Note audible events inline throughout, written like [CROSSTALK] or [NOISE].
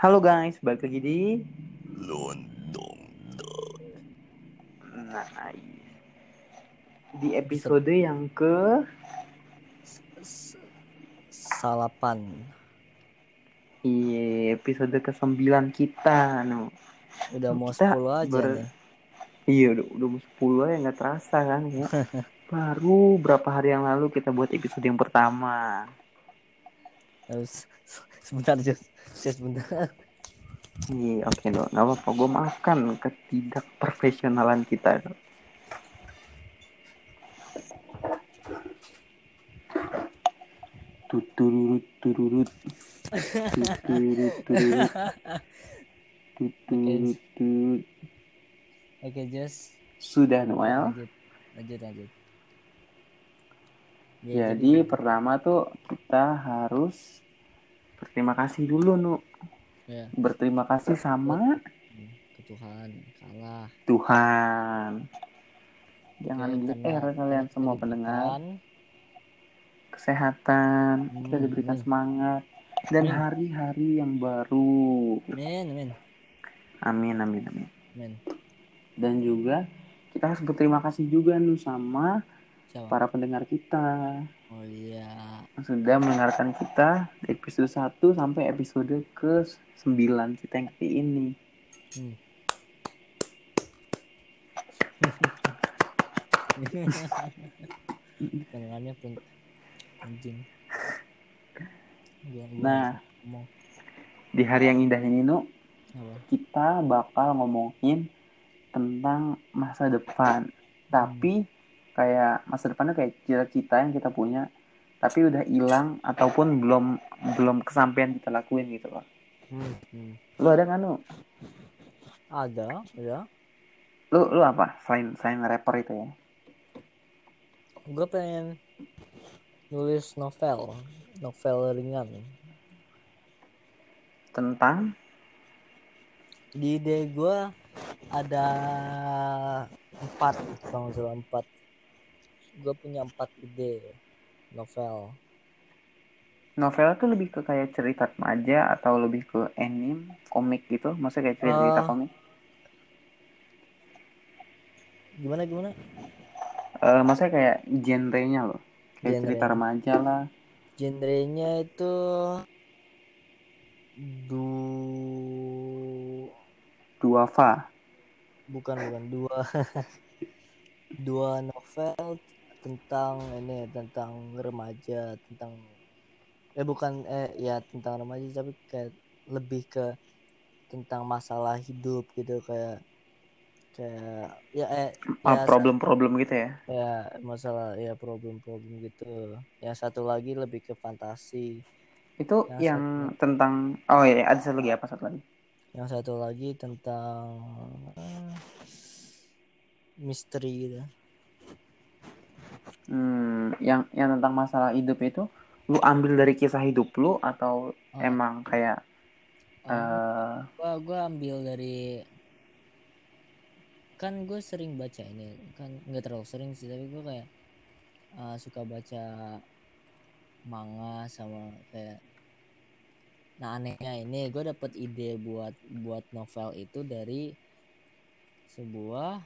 Halo guys, balik lagi di Lontong nah, di episode yang ke salapan. iya episode ke 9 kita no. Udah mau Kita 10 aja ber- nih. Iya udah udah mau 10 ya nggak terasa kan ya. [LAUGHS] Baru berapa hari yang lalu kita buat episode yang pertama. Terus sebentar Jus. Jus, sebentar. Iya oke dong, nggak apa-apa. Gue maafkan ketidakprofesionalan kita. Dok. Tuturut tururut. Tuturut tururut. Tuturut tururut. Oke, Jus. Sudah Noel. Lanjut. Lanjut, lanjut. Jadi pertama tuh kita harus berterima kasih dulu nu. ya, Berterima kasih sama ke Tuhan kalah. Tuhan. Jangan Oke, GR kalian kita semua pendengar. Kesehatan, kita Hmm, diberikan amin. semangat dan hari-hari yang baru. Amin, amin. Amin amin amin. Amin. Dan juga kita harus berterima kasih juga nu sama Siapa? para pendengar kita Oh iya. yang sudah mendengarkan kita dari episode 1 sampai episode ke 9 kita yang kali ini. Hmm. Pendengarnya pun anjing. Nah. ngomong Di hari yang indah ini nu apa? kita bakal ngomongin tentang masa depan. Tapi kayak masa depannya kayak cita-cita yang kita punya tapi udah hilang ataupun belum belum kesampaian kita lakuin gitu loh. Hmm, hmm. Lu ada nggak nu? Ada, ya. Lu lu apa selain selain rapper itu ya? Gue pengen nulis novel, novel ringan. Tentang Di ide gue ada empat, kalau salah empat. Gue punya empat ide novel. novel tuh lebih ke kayak cerita remaja atau lebih ke anime, komik gitu? Maksudnya kayak cerita Ah. komik? Gimana gimana? Eh maksudnya kayak genrenya loh. Kayak cerita Genre. remaja lah. Genrenya itu du Duafa. bukan bukan dua [LAUGHS] dua novel tentang ini tentang remaja tentang eh bukan eh ya tentang remaja tapi kayak lebih ke tentang masalah hidup gitu kayak kayak ya eh Ah, ya, problem-problem gitu ya. ya masalah ya problem-problem gitu yang satu lagi lebih ke fantasi Itu Yang yang tentang oh iya ada satu lagi apa satu lagi? yang satu lagi tentang eh, misteri gitu Hmm, yang yang tentang masalah hidup itu lu ambil dari kisah hidup lu atau Oh. emang kayak Oh, eh gua gua ambil dari kan gue sering baca ini kan nggak terlalu sering sih tapi gue kayak uh, suka baca manga sama kayak nah anehnya ini gue dapet ide buat buat novel itu dari sebuah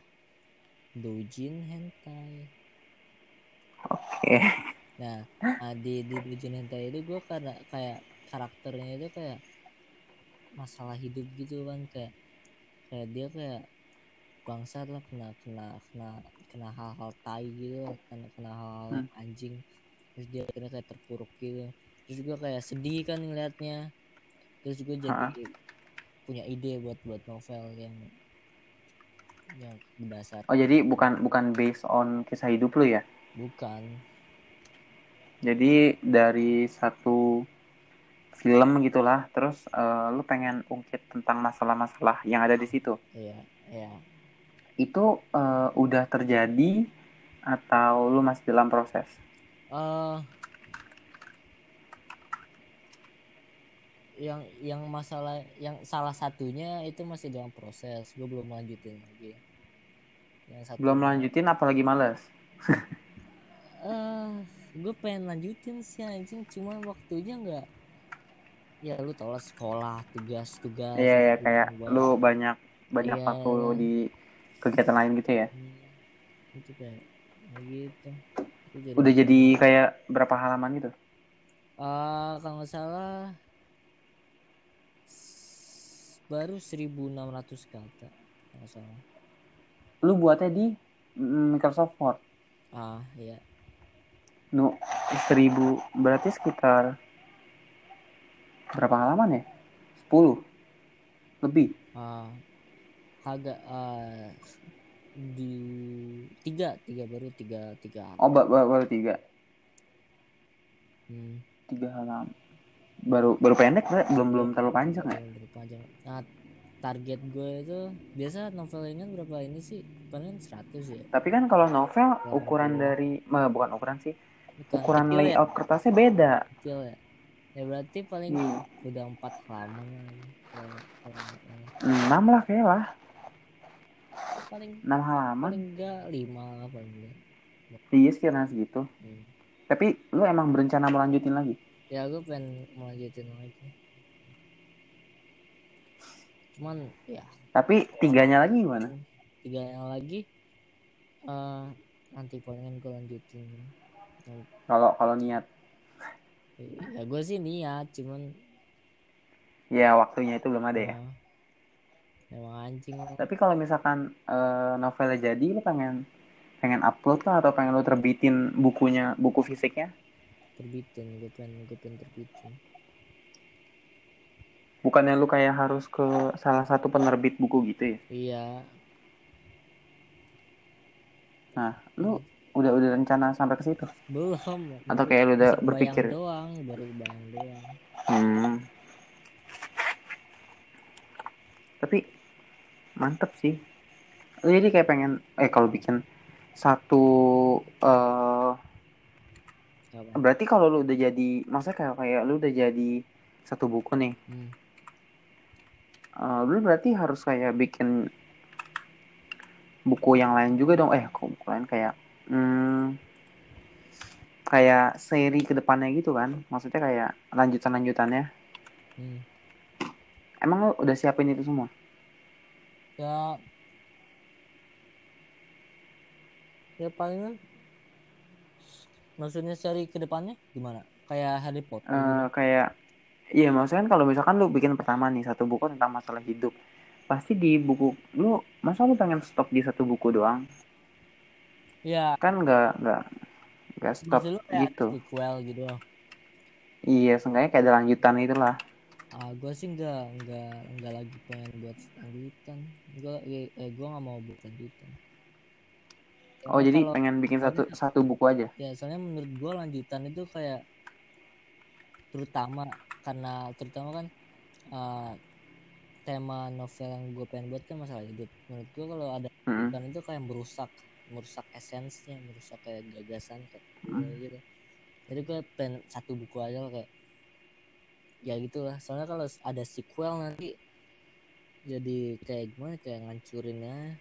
doujin hentai oke. Nah, nah, di di Doujin Hentai itu gue karena kayak karakternya itu kayak masalah hidup gitu kan kayak kayak dia kayak bangsat lah kena kena kena kena hal-hal tai gitu kena kena hal-hal Hmm. anjing terus dia akhirnya kayak terpuruk gitu terus gue kayak sedih kan ngeliatnya terus gue jadi Ha-ha. punya ide buat buat novel yang yang berdasar Oh jadi bukan bukan based on kisah hidup lu ya? Bukan Jadi dari satu film gitulah, terus eh, lu pengen ungkit tentang masalah-masalah yang ada di situ. iya iya Itu eh, udah terjadi atau lu masih dalam proses? eh yang yang masalah yang salah satunya itu masih dalam proses gue belum lanjutin lagi yang satu Belum lanjutin apalagi males? [LAUGHS] eh gue pengen lanjutin sih anjing cuma waktunya nggak ya lu tau lah sekolah tugas tugas Iya ya gitu kayak lu banyak banyak Iya. waktu di kegiatan lain gitu ya. Hmm, itu kayak ya gitu Itu Udah jadi kayak berapa halaman gitu? Ah, kalau nggak salah baru 1600 kata kalau salah Lu buatnya di mm, Microsoft Word. ah iya Nu seribu berarti sekitar berapa halaman ya? 10 lebih. ah agak ah, di tiga tiga baru tiga tiga Oh ba- ba- baru tiga hmm, tiga halaman. Baru baru pendek Bre. belum belum terlalu panjang ya? belum berpanjang. nah target gue itu biasa novel ringan berapa ini sih paling 100 ya Tapi kan kalau novel ukuran dari bukan ukuran sih, Bukan ukuran kecil ya, layout kertasnya beda. kecil ya ya berarti paling Hmm. udah empat halaman Enam lah kayak lah, paling enam halaman. paling enggak lima lah paling enggak Iya sekiranya segitu. Hmm. Tapi lu emang berencana mau lanjutin lagi? ya gue pengen melanjutin lagi cuman ya Tapi tiganya lagi gimana? tiga yang lagi eh nanti palingan gue lanjutin Kalau kalau niat, ya gue sih niat cuman ya waktunya itu belum ada ya. eh, emang anjing Tapi kalau misalkan eh, novelnya jadi, lu pengen pengen upload lah atau pengen lu terbitin bukunya, buku fisiknya? terbitin gue pengen gue pengen terbitin Bukannya lu kayak harus ke salah satu penerbit buku gitu ya? iya Nah, lu udah udah rencana sampai ke situ? belum Atau kayak lu udah Masih berpikir? doang baru bayang doang Hmm. Tapi mantep sih. Lu jadi kayak pengen eh kalau bikin satu eh apa berarti kalau lu udah jadi maksudnya kayak kayak lu udah jadi satu buku nih. hmm. eh, lu berarti harus kayak bikin buku yang lain juga dong. Eh, kok buku lain kayak hmm, kayak seri ke depannya gitu kan? Maksudnya kayak lanjutan-lanjutannya. Hmm. Emang lu udah siapin itu semua? ya ya paling maksudnya seri ke depannya gimana kayak Harry Potter. Eh, kayak iya maksudnya kan kalau misalkan lu bikin pertama nih satu buku tentang masalah hidup pasti di buku lu masa lu pengen stop di satu buku doang ya. Kan nggak nggak nggak stop gitu. sequel gitu loh iya seenggaknya kayak ada lanjutan itulah. Ah gue sih nggak nggak nggak lagi pengen buat lanjutan. Gue eh gue nggak mau buat lanjutan. Oh jadi kalau- pengen bikin satu soalnya- satu buku aja? Ya soalnya menurut gue lanjutan itu kayak terutama karena terutama kan eh, tema novel yang gue pengen buat kan masalah hidup. Menurut gue kalau ada Mm-mm. lanjutan itu kayak merusak merusak esensinya merusak kayak gagasan kayak Hmm. gitu jadi gue pengen satu buku aja lah kayak ya gitulah soalnya kalau ada sequel nanti jadi kayak gimana kayak ngancurinnya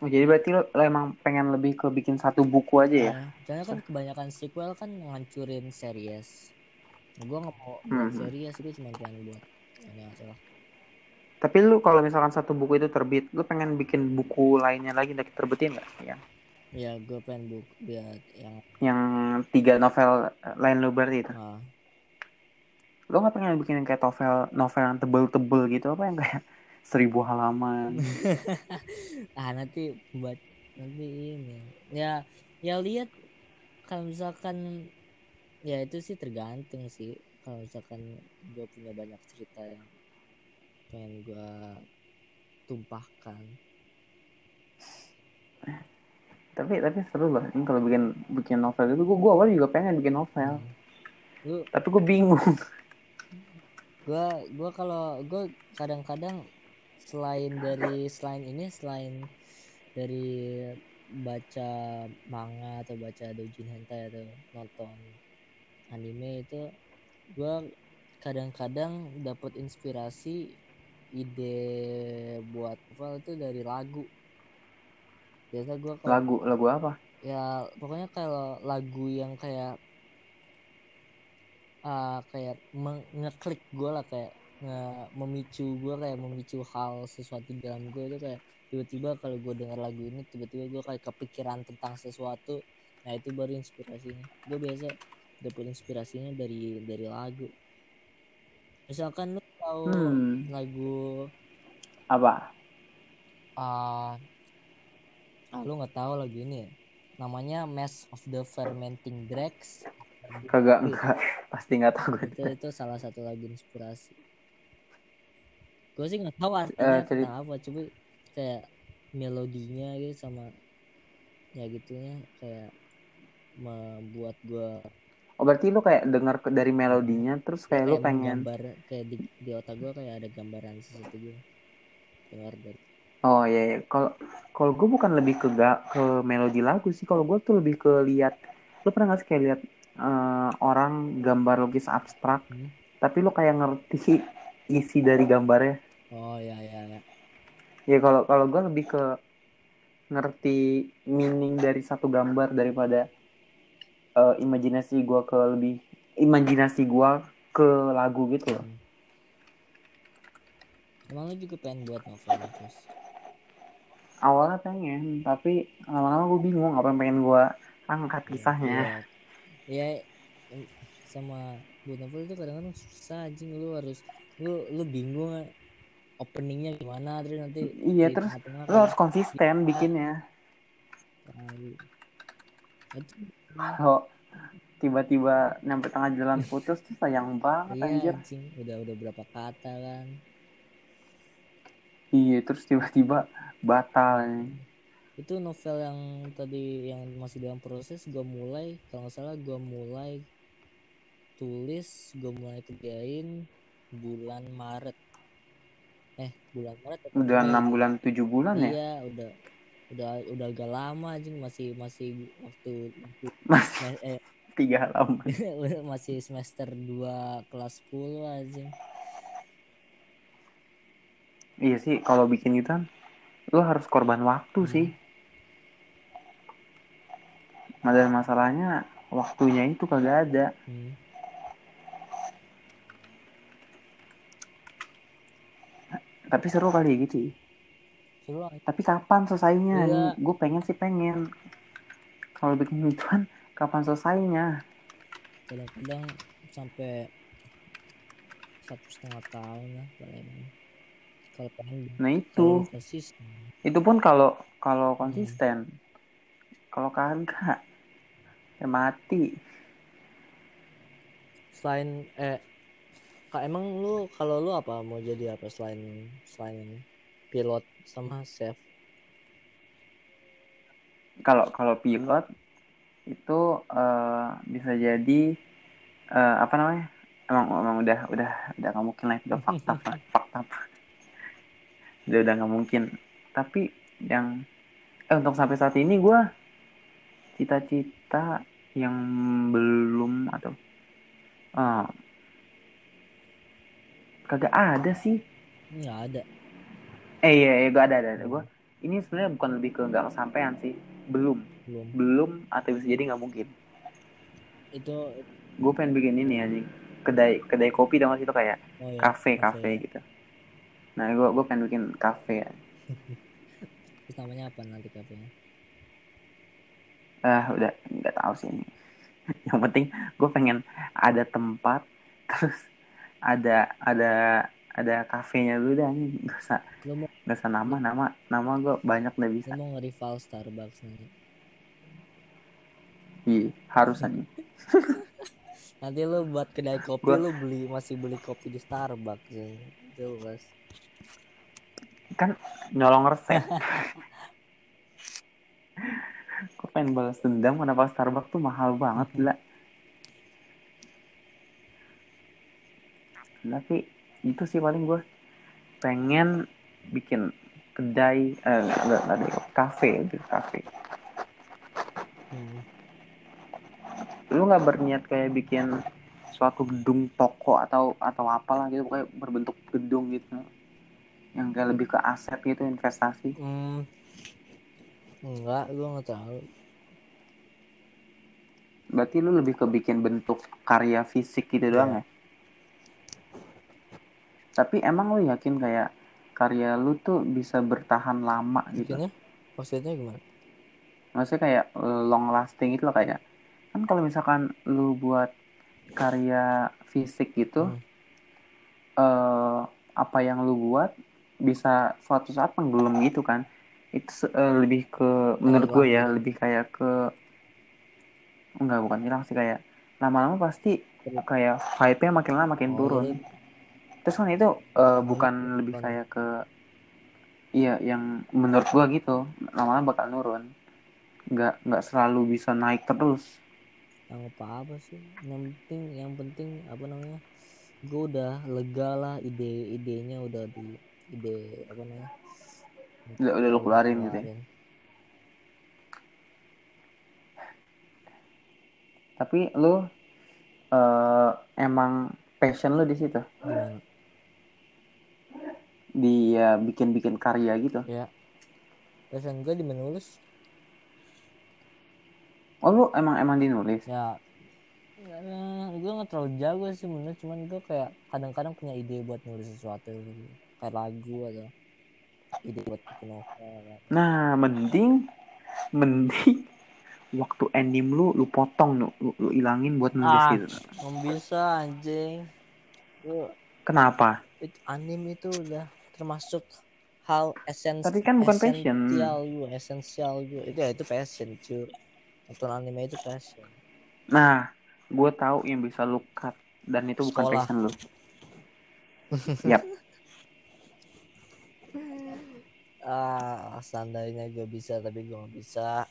oh, jadi berarti lu, lu emang pengen lebih ke bikin satu buku aja ya Nah, soalnya kan kebanyakan sequel kan ngancurin series. Gue nggak mau Mhm. series, gue cuma pengen buat ini aja lah. Tapi lu kalau misalkan satu buku itu terbit lu pengen bikin buku lainnya lagi lagi terbitin nggak? Ya Ya gue pengen buat biar yang yang tiga novel eh, lain lu berarti itu? Ah, lo nggak pengen bikin yang kayak novel novel yang tebel-tebel gitu? Apa yang kayak [LAUGHS] seribu halaman? [LAUGHS] Ah nanti buat nanti ini. Ya ya lihat kalau misalkan ya itu sih tergantung sih. Kalau misalkan gue punya banyak cerita yang pengen gue tumpahkan. Tapi tapi seru loh. Ini kalau bikin bikin novel itu gue gue awal juga pengen bikin novel. Hmm. lu tapi gue bingung. [LAUGHS] Gua gua kalau gua kadang-kadang selain dari selain ini selain dari baca manga atau baca doujin hentai atau nonton anime itu gua kadang-kadang dapat inspirasi ide buat novel itu dari lagu. Biasa gua kalau lagu lagu apa? Ya pokoknya kalau lagu yang kayak uh, kayak ngeklik gue lah kayak nge memicu gue kayak memicu hal sesuatu dalam gue itu kayak tiba-tiba kalau gue dengar lagu ini tiba-tiba gue kayak kepikiran tentang sesuatu nah itu baru inspirasinya. Gue biasa dapet inspirasinya dari dari lagu. Misalkan lu tahu hmm. lagu apa? Uh, ah lu nggak tahu lagu ini. Ya namanya Mass of the Fermenting Dregs. Kagak enggak pasti nggak tahu itu itu salah satu lagu inspirasi. Gue sih nggak tahu artinya uh, apa coba kayak melodinya gitu sama ya gitunya kayak membuat gue Oh berarti lu kayak denger dari melodinya terus kayak, kayak lu pengen gambar kayak di, di otak gue kayak ada gambaran sesuatu gitu. Dengar dari Oh iya, iya. kalau kalau gue bukan lebih ke gak ke melodi lagu sih. Kalau gue tuh lebih ke lihat lu pernah gak sih kayak lihat uh, orang gambar lukis abstrak hmm? tapi lu kayak ngerti isi dari gambarnya? Oh ya ya ya ya kalau kalau gue lebih ke ngerti meaning dari satu gambar daripada uh, imajinasi gue ke lebih imajinasi gue ke lagu gitu loh hmm. Emang lu juga pengen buat novel terus? Awalnya pengen, tapi lama-lama gue bingung apa yang pengen gue angkat iya, kisahnya. Iya, ya, sama buat novel itu kadang-kadang susah anjing lu harus lu lu bingung openingnya gimana terus nanti iya terus lu harus konsisten bikinnya nah, kalau tiba-tiba nyampe tengah jalan putus tuh sayang banget iya, anjir. anjing. udah udah berapa kata kan iya terus tiba-tiba batal nih itu novel yang tadi yang masih dalam proses gue mulai. Kalau nggak salah gue mulai tulis gue mulai kerjain bulan Maret. Eh bulan Maret udah enam bulan tujuh bulan iya, ya? Iya udah udah udah agak lama aja masih masih waktu, waktu masih [LAUGHS] eh, tiga lama [LAUGHS] masih semester dua kelas 10 aja iya sih kalau bikin itu kan lo harus korban waktu hmm. sih. Ada masalahnya waktunya itu kagak ada. Hmm. Tapi seru kali gitu seru tapi kapan selesainya iya. gue pengen sih pengen. Kalau bikin gituan kapan selesainya? Kadang-kadang sampai satu setengah tahun lah paling. Kalau pengen nah itu. itu pun kalau kalau konsisten. Hmm. kalau kagak ya mati. Selain eh Kak, emang lu kalau lu apa mau jadi apa selain selain pilot sama chef? Kalau kalau pilot itu uh, bisa jadi uh, apa namanya? Emang emang udah udah udah nggak mungkin lah itu fakta [LAUGHS] fakta udah udah nggak mungkin. Tapi yang eh untuk sampai saat ini gue cita-cita yang belum atau uh, kagak ada sih nggak ada eh iya, iya gue ada ada, ada. gue ini sebenarnya bukan lebih ke nggak kesampaian sih. Belum. Belum. Belum atau bisa jadi nggak mungkin. Itu gue pengen bikin ini aja kedai kedai kopi dong itu kayak oh, iya. kafe kafe. gitu. Nah gue gue pengen bikin kafe. [LAUGHS] Ya. Terus namanya apa nanti kafenya? Ah udah nggak tahu sih ini. [LAUGHS] Yang penting gue pengen ada tempat [LAUGHS] terus ada ada ada kafenya dulu dah nih gak usah mau, gak usah nama nama nama gue banyak udah bisa. mau nge-rival Starbucks nih iya harus aja [LAUGHS] nanti lu buat kedai kopi gua... lu beli masih beli kopi di Starbucks ya. Jelas kan nyolong resep. [LAUGHS] Kok pengen balas dendam kenapa Starbucks tuh mahal banget gila tapi itu sih paling gue pengen bikin kedai eh enggak enggak ada kafe gitu kafe hmm. lu nggak berniat kayak bikin suatu gedung toko atau atau apalah gitu kayak berbentuk gedung gitu yang kayak lebih ke aset gitu investasi hmm. enggak gue nggak tahu berarti lu lebih ke bikin bentuk karya fisik gitu doang Iya. ya tapi emang lu yakin kayak karya lu tuh bisa bertahan lama gitu? Bikinnya? Maksudnya gimana? Maksudnya kayak eh, long lasting itu loh kayak kan kalau misalkan lu buat karya fisik gitu Hmm. eh apa yang lu buat bisa suatu saat tenggelam gitu kan? Itu eh, lebih ke menurut gue ya lebih kayak ke enggak bukan hilang sih kayak lama-lama pasti kayak hype-nya makin lama makin Oh, turun jadi terus kan itu eh, bukan Menurut- lebih kayak ke iya yang menurut gua gitu. Lama-lama bakal nurun. Nggak nggak selalu bisa naik terus. Yang apa apa sih. Yang penting yang penting apa namanya gue udah lega lah ide idenya udah di ide apa namanya udah udah lu keluarin gitu ya? tapi lu eh, emang passion lu di situ? Gimana di ya bikin-bikin karya gitu. Ya. Passion gue di menulis? Oh lu emang emang dinulis? Ya. Gue nggak terlalu jago sih menulis cuman gue kayak kadang-kadang punya ide buat nulis sesuatu gitu. kayak lagu atau ide buat bikin novel kan. nah mending mending waktu anime lu lu potong lu lu, lu ilangin buat nulis Ah. gitu. Nggak bisa anjing. Gua- kenapa? Itu anime itu udah termasuk hal esens Tapi kan bukan passion. esensial gue esensial gue itu ya itu passion cuy. Nonton anime itu passion. Nah gue tahu yang bisa lu cut. Dan itu bukan Sekolah. passion lu. [LAUGHS] Yap. Ah seandainya gue bisa tapi gue nggak bisa.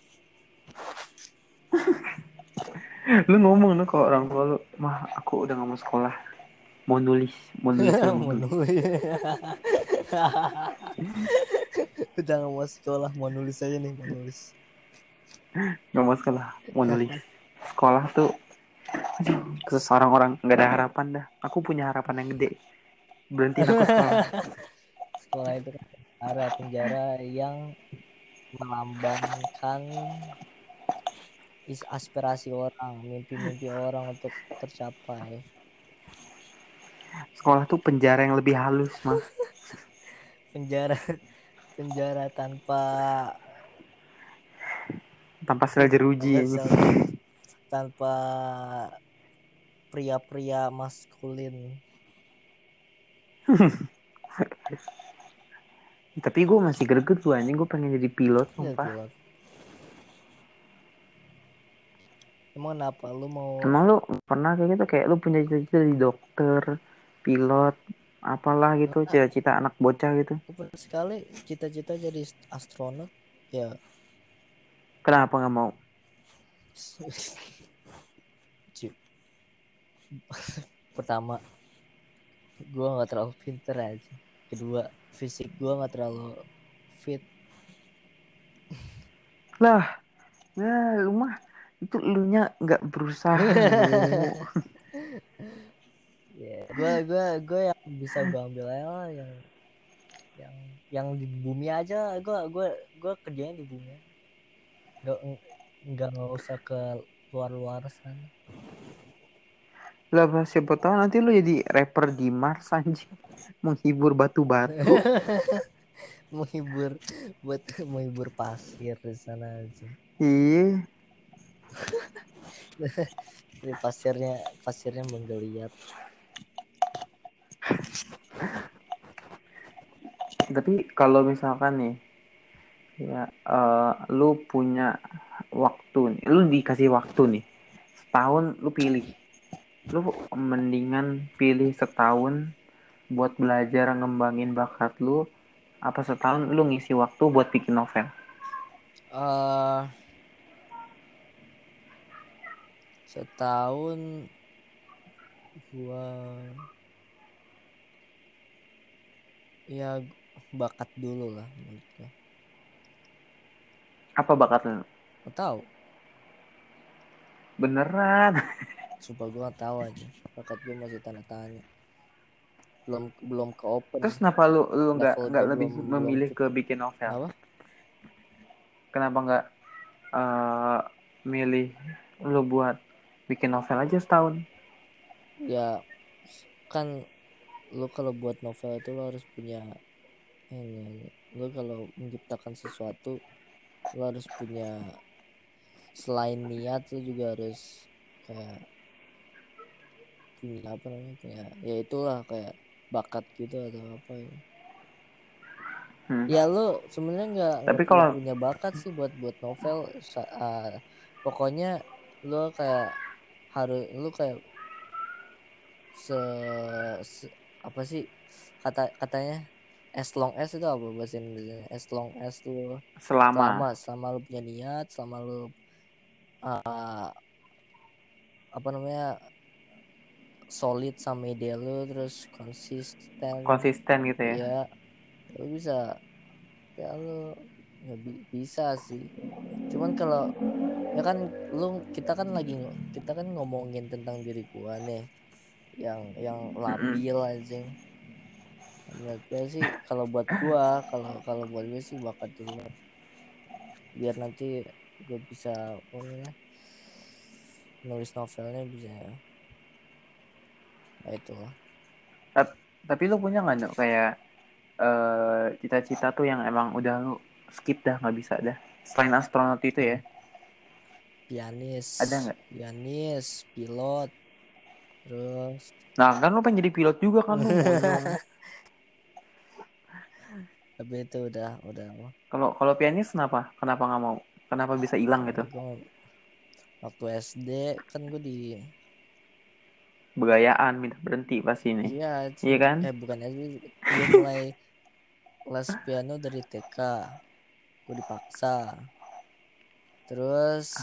[LAUGHS] Lu ngomong lu ke orang tua lu mah aku udah nggak mau sekolah. Mau nulis mau nulis. Mau [LAUGHS] nulis." Udah nggak mau sekolah mau nulis aja nih mau nulis. Nggak mau sekolah mau nulis. Sekolah tuh aduh, ke orang-orang nggak ada harapan dah. Aku punya harapan yang gede. Berhenti aku sekolah. [LAUGHS] Sekolah itu kan area penjara yang melambangkan is aspirasi orang mimpi-mimpi orang untuk tercapai. Sekolah tuh penjara yang lebih halus mah penjara [LAUGHS] penjara tanpa tanpa sel jeruji tanpa, ini tanpa pria-pria maskulin. [LAUGHS] Tapi gue masih greget tuh anjing. Gue pengen jadi pilot Iya, sumpah. pilot. emang kenapa? Lu mau emang lu pernah kayak gitu? Kayak lu punya cita-cita jadi dokter pilot apalah gitu cita-cita anak bocah gitu. Sekali cita-cita jadi astronot ya. Kenapa nggak mau? [LAUGHS] Pertama gua nggak terlalu pinter aja. Kedua fisik gua nggak terlalu fit. Lah nah lu mah itu lu nya nggak berusaha [LAUGHS] ya gua gua gua yang bisa gua ambil aja lah yang yang yang di bumi aja. Gua gua gua kerjanya di bumi. Nggak nggak nggak usah ke luar-luar sana. Lah siapa tahu nanti lu jadi rapper di Mars anjing. Menghibur batu-batu. [LAUGHS] Menghibur buat menghibur pasir di sana aja. Iya. [LAUGHS] Pasirnya pasirnya menggeliat tapi kalau misalkan nih ya eh, lu punya waktu nih lu dikasih waktu nih setahun lu pilih. Lu mendingan pilih setahun buat belajar ngembangin bakat lu apa setahun lu ngisi waktu buat bikin novel? Eh setahun gua ya bakat dulu lah menurut apa bakat lu? Nggak tahu. Beneran? [LAUGHS] Sumpah gua nggak tahu aja. Bakat gua masih tanda tanya belum belum ke open. Terus kenapa lu lu nggak nggak lebih belum- memilih belum ke bikin novel? Apa? Kenapa nggak eh milih lu buat bikin novel aja setahun? Ya kan lu kalau buat novel itu lo harus punya ini lu kalau menciptakan sesuatu lo harus punya selain niat lu juga harus kayak punya apa namanya punya ya itulah kayak bakat gitu atau apa ya Hmm. ya lu sebenarnya nggak Tapi kalau- punya bakat sih buat buat novel ah, pokoknya lu kayak harus lu kayak se, se- apa sih kata katanya as long as itu apa bahasa Indonesia as long as lu selama, selama selama lu punya niat selama lu uh, apa namanya solid sama ide lu terus konsisten. Konsisten gitu ya? Ya lu bisa ya lu ya bi- bisa sih. Cuman kalau ya kan lu kita kan lagi kita kan ngomongin tentang diri gua nih yang yang labil anjing. Menurut gue sih kalau buat gua kalau kalau buat gue sih bakat dulu. Biar nanti gue bisa namanya nulis novelnya bisa. Nah itu lah tapi lu punya nggak kayak eh, cita-cita tuh yang emang udah lu skip dah nggak bisa dah? Selain astronot itu ya? Pianis. Ada nggak? pianis pilot terus? Nah kan lu pengen jadi pilot juga kan lu [LAUGHS] tapi itu udah udah kalau kalau pianis kenapa? Kenapa nggak mau? Kenapa bisa hilang gitu? Waktu SD kan gue di begayaan minta berhenti pasti nih iya iya kan? eh bukan SD gue mulai les piano dari TK gue dipaksa. Terus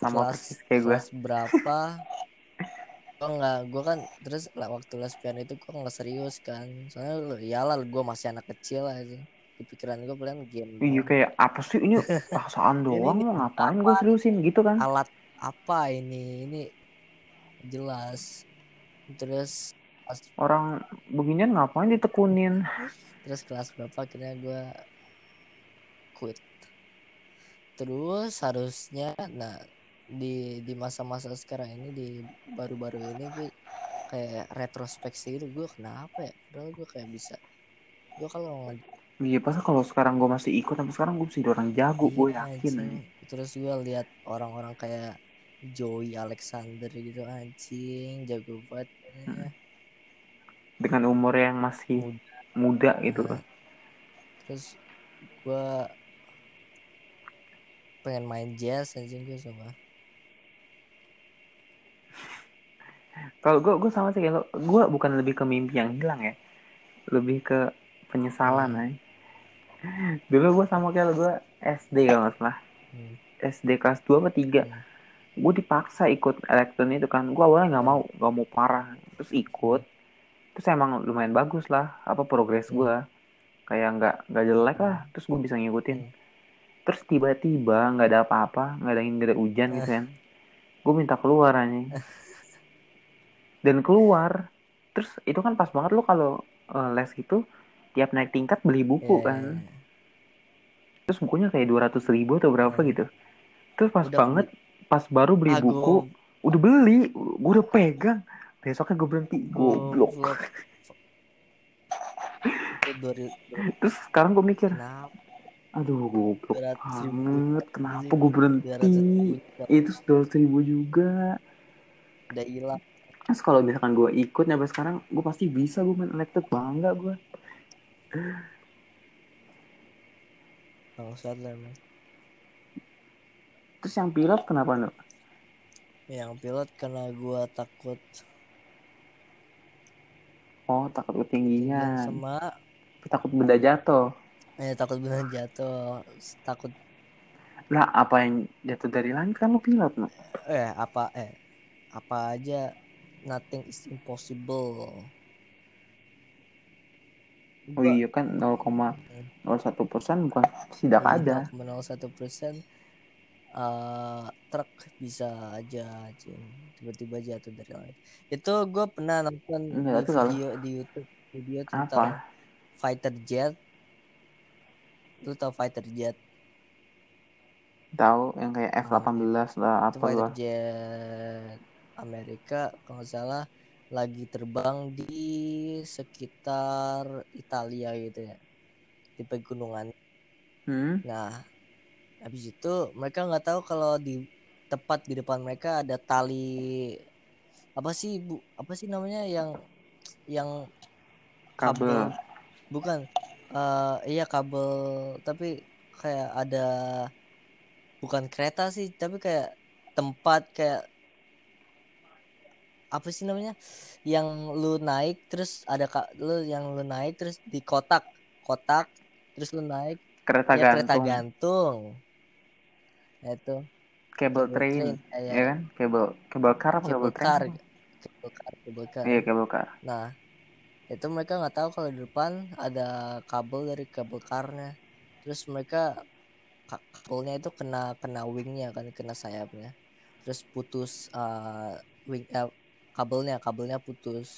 sama kelas, persis kayak gue kelas berapa gue nggak gue kan terus lah, waktu les piano itu gue nggak serius kan. Soalnya lu ya lah gue masih anak kecil aja. Di pikiran gue paling game iya kayak apa sih ini? Paksaan [LAUGHS] doang ini mau ngapain gue seriusin gitu kan? Alat apa ini? Ini jelas. Terus pas orang beginian ngapain ditekunin? Terus kelas berapa akhirnya gue quit. Terus harusnya nah di di masa-masa sekarang ini di baru-baru ini gue kayak retrospeksi gitu gue kenapa ya padahal gue kayak bisa gue kalau iya pas kalau sekarang gue masih ikut sampai sekarang gue jadi orang jago gue Iya, yakin anjing. terus gue lihat orang-orang kayak Joey Alexander gitu anjing jago banget ya. dengan umur yang masih Muda. muda gitu Nah, terus gue pengen main jazz anjing gue sama kalau gue gue sama sih kalau gue bukan lebih ke mimpi yang hilang ya lebih ke penyesalan Hmm. ay. [LAUGHS] dulu gue sama kayak gue SD kalau nggak salah Hmm. SD kelas 2 apa 3 Hmm. gue dipaksa ikut elektron itu kan gue awalnya nggak mau nggak mau parah terus ikut terus emang lumayan bagus lah apa progres Hmm. gue kayak nggak nggak jelek lah terus gue bisa ngikutin Hmm. terus tiba-tiba nggak ada apa-apa nggak ada angin nggak ada hujan gitu kan gue minta keluar aja [LAUGHS] dan keluar. Terus itu kan pas banget lo kalau eh, les gitu tiap naik tingkat beli buku Iya, kan. Iya, iya. terus bukunya kayak dua ratus ribu atau berapa Hmm. gitu. Terus pas Udah banget pas baru beli Ah, buku udah beli gue udah pegang. Besoknya gue berhenti goblok. goblok. Itu dua ribu. Terus sekarang gue mikir kenapa? Aduh goblok 200 ribu. banget kenapa gue berhenti 200 ribu juga. Itu dua ribu juga. Udah hilang terus kalau misalkan gue ikut sampai sekarang gue pasti bisa gue main elektrik bangga gue bangsat lah emang terus yang pilot kenapa no yang pilot karena gua takut. Oh takut ketinggian. Sama takut benda jatuh. Eh takut beneran jatuh. Takut. Lah apa yang jatuh dari langit kan lo pilot no eh apa eh apa aja nothing is impossible. Oh iya kan 0,01 persen bukan tidak ada. 0,01 persen. Eh, truk bisa aja tiba-tiba jatuh dari langit. Itu gue pernah nonton Enggak, di tapi kalau- video di YouTube video apa? tentang fighter jet. Lu tau fighter jet? Tahu yang kayak F18 lah apa fighter lah jet Amerika kalau nggak salah lagi terbang di sekitar Italia gitu ya di pegunungan Hmm. nah habis itu mereka nggak tahu kalau di tepat di depan mereka ada tali apa sih bu apa sih namanya yang yang kabel, Kabel. bukan eh iya kabel tapi kayak ada bukan kereta sih tapi kayak tempat kayak apa sih namanya yang lu naik terus ada kak lu yang lu naik terus di kotak kotak terus lu naik Kereta ya kereta gantung. gantung Nah, itu Kabel Kabel train. train, kayak- Ya kan? Kabel kabel car apa kabel cable train? car sih? cable car cable car Iya, kabel car. nah itu mereka nggak tahu kalau di depan ada kabel dari kabel karnya terus mereka ka- kabelnya itu kena kena wingnya kan kena sayapnya terus putus eh, wing eh, kabelnya kabelnya putus.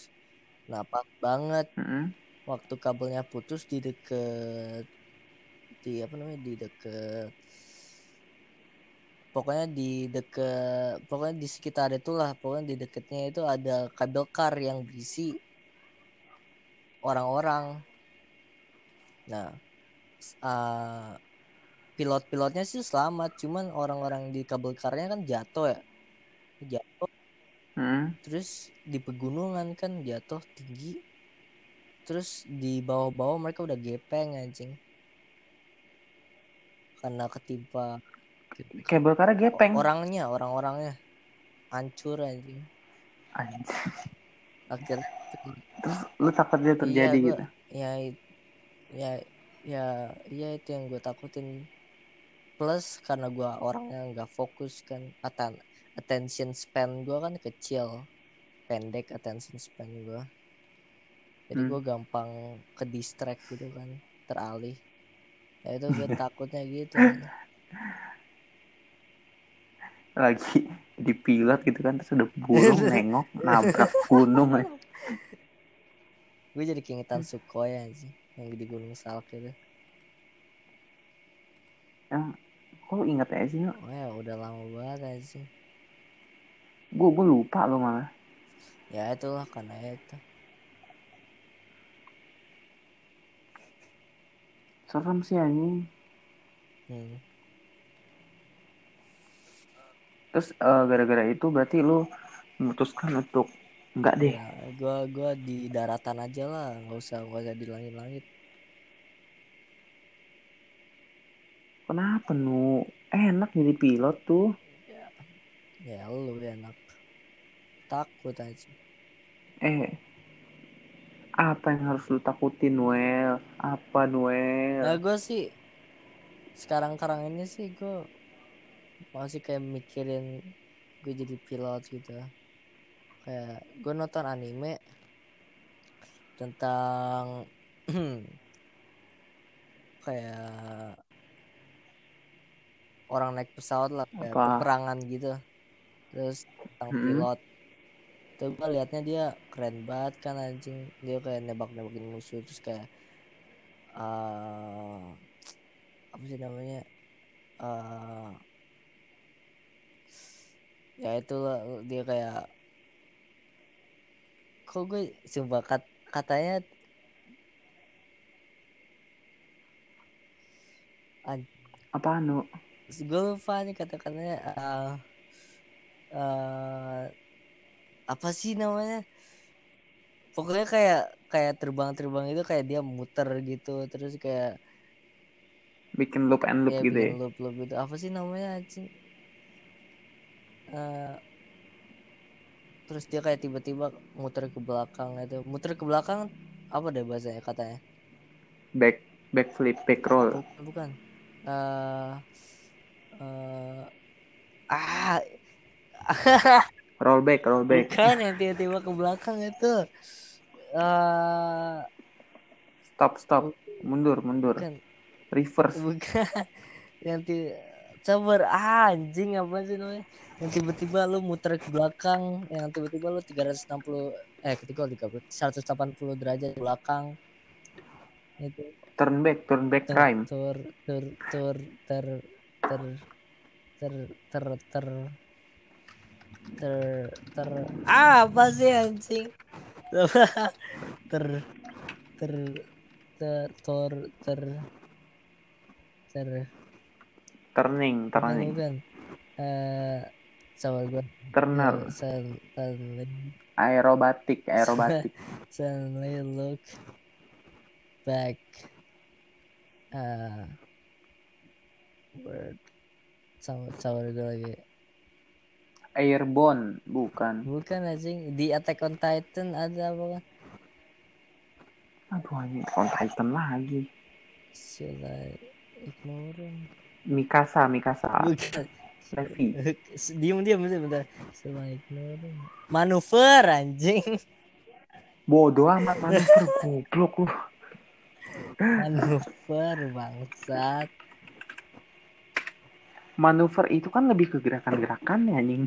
Nah pas banget Mm-mm. waktu kabelnya putus di deket di apa namanya di deket pokoknya di deket pokoknya di sekitar itulah pokoknya di deketnya itu ada kabel kar yang berisi orang-orang. Nah ah, pilot-pilotnya sih selamat cuman orang-orang di kabel karnya kan jatuh ya. Jatuh Mm-mm. terus di pegunungan kan jatuh tinggi terus di bawah-bawah mereka udah gepeng anjing karena ketimpa Kabel carnya gepeng. orangnya orang-orangnya hancur anjing Anjing. akhirnya Terus lu takut dia terjadi Iya, gua- gitu. ya ya ya ya itu yang gue takutin plus karena gue orangnya nggak fokus kan aten attention span gue kan kecil pendek attention span gue jadi Hmm. gue gampang ke distract gitu kan teralih ya itu gue [LAUGHS] takutnya gitu Lagi di pilot gitu kan terus ada burung [LAUGHS] nengok nabrak gunung aja. gue jadi keingetan Sukhoi sih yang di Gunung Salak itu Yang kok inget ya sih? oh ya udah lama banget sih Gue gue lupa lo malah. ya itulah karena itu Serem sih anjing. hmm. Terus eh, gara-gara itu berarti lu memutuskan untuk enggak deh. ya gua gua di daratan aja lah nggak usah nggak usah di langit-langit Kenapa nu? Enak jadi pilot tuh. ya lu enak takut aja Eh, apa yang harus lu takutin Noel? Apa nah Noel? gue sih sekarang-karang ini sih gue masih kayak mikirin gue jadi pilot gitu kayak gue nonton anime tentang [CLEARS THROAT] kayak orang naik pesawat lah kayak Apa? peperangan gitu terus tentang Mm-mm. pilot tuh gue liatnya dia keren banget kan anjing dia kayak nebak-nebakin musuh terus kayak eh apa sih namanya eh ya itu dia kayak kok gue sumpah kat, katanya an- Apa nu? gue lupa nih kata-katanya eh eh, apa sih namanya? Pokoknya kayak kayak terbang-terbang itu kayak dia muter gitu terus kayak Bikin loop and loop kayak gitu ya? bikin loop-loop gitu. Apa sih namanya anjing Eh, terus dia kayak tiba-tiba muter ke belakang itu muter ke belakang apa deh bahasanya katanya? Back backflip, back roll. bukan bukan. Eh eh, ah [LAUGHS] Roll back, roll back. bukan yang tiba-tiba ke belakang itu eh Stop, stop. Mundur, mundur. bukan Reverse. bukan yang ti sabar ah, anjing apa sih namanya yang tiba-tiba lu muter ke belakang yang tiba-tiba lu 360 eh ketika 30 180 derajat ke belakang itu Turn back, turn back tur crime. tur tur tur ter ter ter ter ter ter ter ah, apa sih anjing? [LAUGHS] Ter ter ter ter ter ter. Turning turning. bukan eh sama gue turner. Suddenly aerobatik [LAUGHS] aerobatik. Suddenly look back. Uh, word. Sama sama gue lagi airborne bukan. Bukan anjing. Di Attack on Titan ada apa kan aduh ini on Titan lagi. Should I ignore him Mikasa Mikasa. Bukan [LAUGHS] Levi. Diam diam bentar bentar. Should I ignore him manuver anjing. Bodoh amat manuver. [LAUGHS] Goblok lu manuver bangsat manuver itu kan lebih ke gerakan-gerakan ya anjing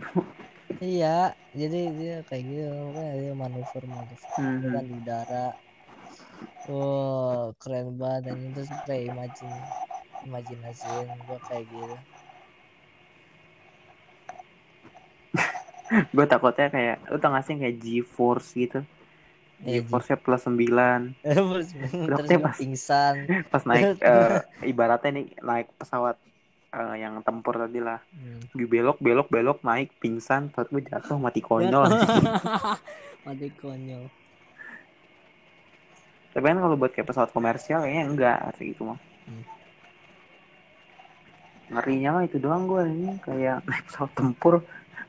iya jadi dia kayak gitu makanya dia manuver manuver. Dia kan di udara. Oh keren banget anjing. Terus kayak imagine imajinasiin gua kayak gitu. [LAUGHS] Gue takutnya kayak lu tau gak sih kayak G-Force gitu? Eh, G-Force. nya plus 9 [LAUGHS] terus pas- pingsan [LAUGHS] pas naik eh, ibaratnya nih naik pesawat eh, yang tempur tadi lah Hmm. Belok belok belok naik pingsan terus gue jatuh mati konyol. [LAUGHS] Mati konyol. Tapi kan kalau buat kayak pesawat komersial kayaknya enggak kayak gitu mah. Hmm. ngerinya mah itu doang gue ini kayak [LAUGHS] naik pesawat tempur.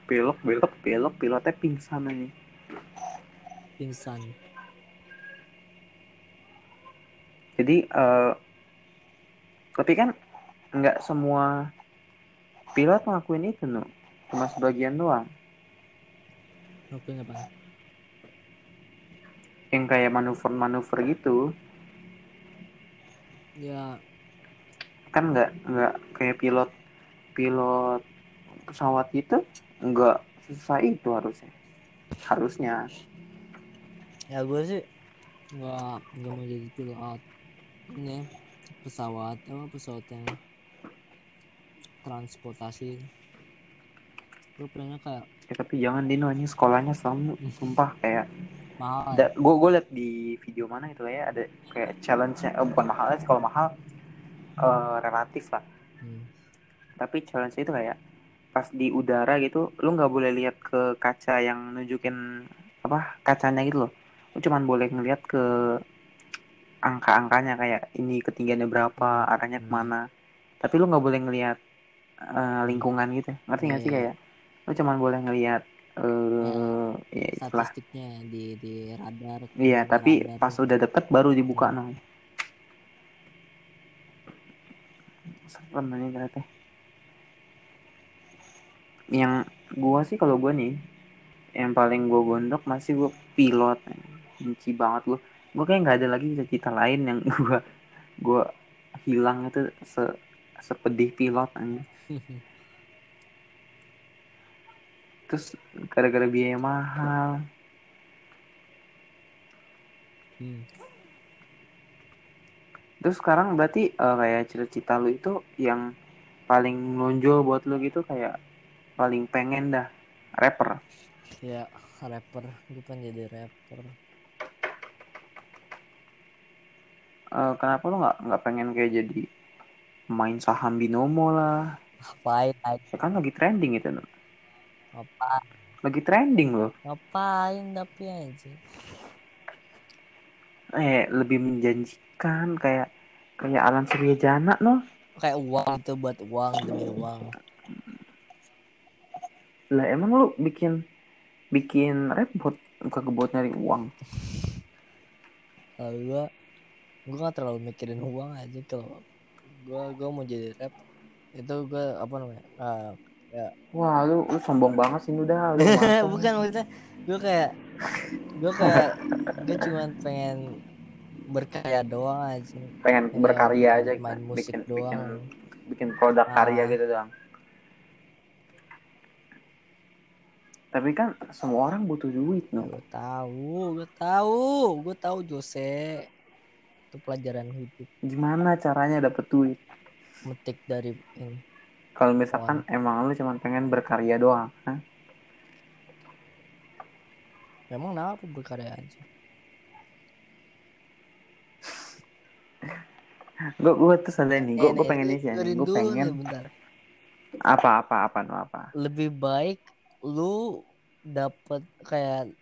Belok belok belok pilotnya pingsan ini. Pingsan. Jadi eh tapi kan nggak semua pilot ngelakuin itu no cuma sebagian doang. Aku apa? Yang kayak manuver-manuver gitu. Ya. Kan nggak nggak kayak pilot pilot pesawat itu nggak susah itu harusnya. Harusnya. Ya gue sih nggak nggak mau jadi pilot. Ini pesawat apa pesawat yang transportasi. Gue pengennya kayak ya, tapi jangan Dino ini sekolahnya selalu sumpah kayak mahal gue gue liat di video mana itu ya ada kayak challenge nya eh, bukan mahal kalau mahal eh, relatif lah. Hmm. tapi challenge itu kayak pas di udara gitu lu nggak boleh lihat ke kaca yang nunjukin apa kacanya gitu loh. Lu cuman boleh ngeliat ke angka-angkanya kayak ini ketinggiannya berapa arahnya Hmm. ke mana. Tapi lu nggak boleh ngeliat eh, lingkungan gitu. Ngerti nggak sih Iya. kayak? Lu cuman boleh ngeliat eh ya itulah. statistiknya di di radar iya di tapi radar pas tuh. udah deket baru dibuka no serem nih ternyata. Yang gua sih kalau gua nih yang paling gua gondok masih gua pilot. Benci banget gua. Gua kayak nggak ada lagi cita-cita lain yang [LAUGHS] gua gua hilang itu se sepedih pilot aja terus gara-gara biaya mahal Hmm. Terus sekarang berarti eh, kayak cita-cita lu itu yang paling menonjol buat lu gitu kayak paling pengen dah rapper. ya rapper gue pengen jadi rapper Eh, kenapa lu nggak nggak pengen kayak jadi main saham binomo lah? ngapain Ya kan lagi trending itu, no. ngapain lagi trending loh. ngapain tapi aja Eh lebih menjanjikan kayak kayak Alan Suryajana no. kayak uang itu buat uang demi uang Lah emang lu bikin bikin rap buat bukan buat nyari uang. kalau gue gue gak terlalu mikirin uang aja kalau gue gue mau jadi rap itu gue apa namanya ah, Wah lu lu sombong banget sih udah lu. [LAUGHS] bukan maksudnya gue kayak gue kayak gue cuma pengen berkarya doang aja pengen Kayak berkarya aja main kan? musik bikin doang bikin bikin produk karya Ah. gitu doang. Tapi kan semua orang butuh duit no. gue tahu gue tahu gue tahu Jose itu pelajaran hidup. Gimana caranya dapet duit? metik dari ini. Kalau misalkan emang lu cuma pengen berkarya doang, hah? memang kenapa berkarya aja? [LAUGHS] Gue gue tuh sadar nih gue Eh, gue pengen ini sih gue pengen apa apa apa no apa? Lebih baik lu dapat kayak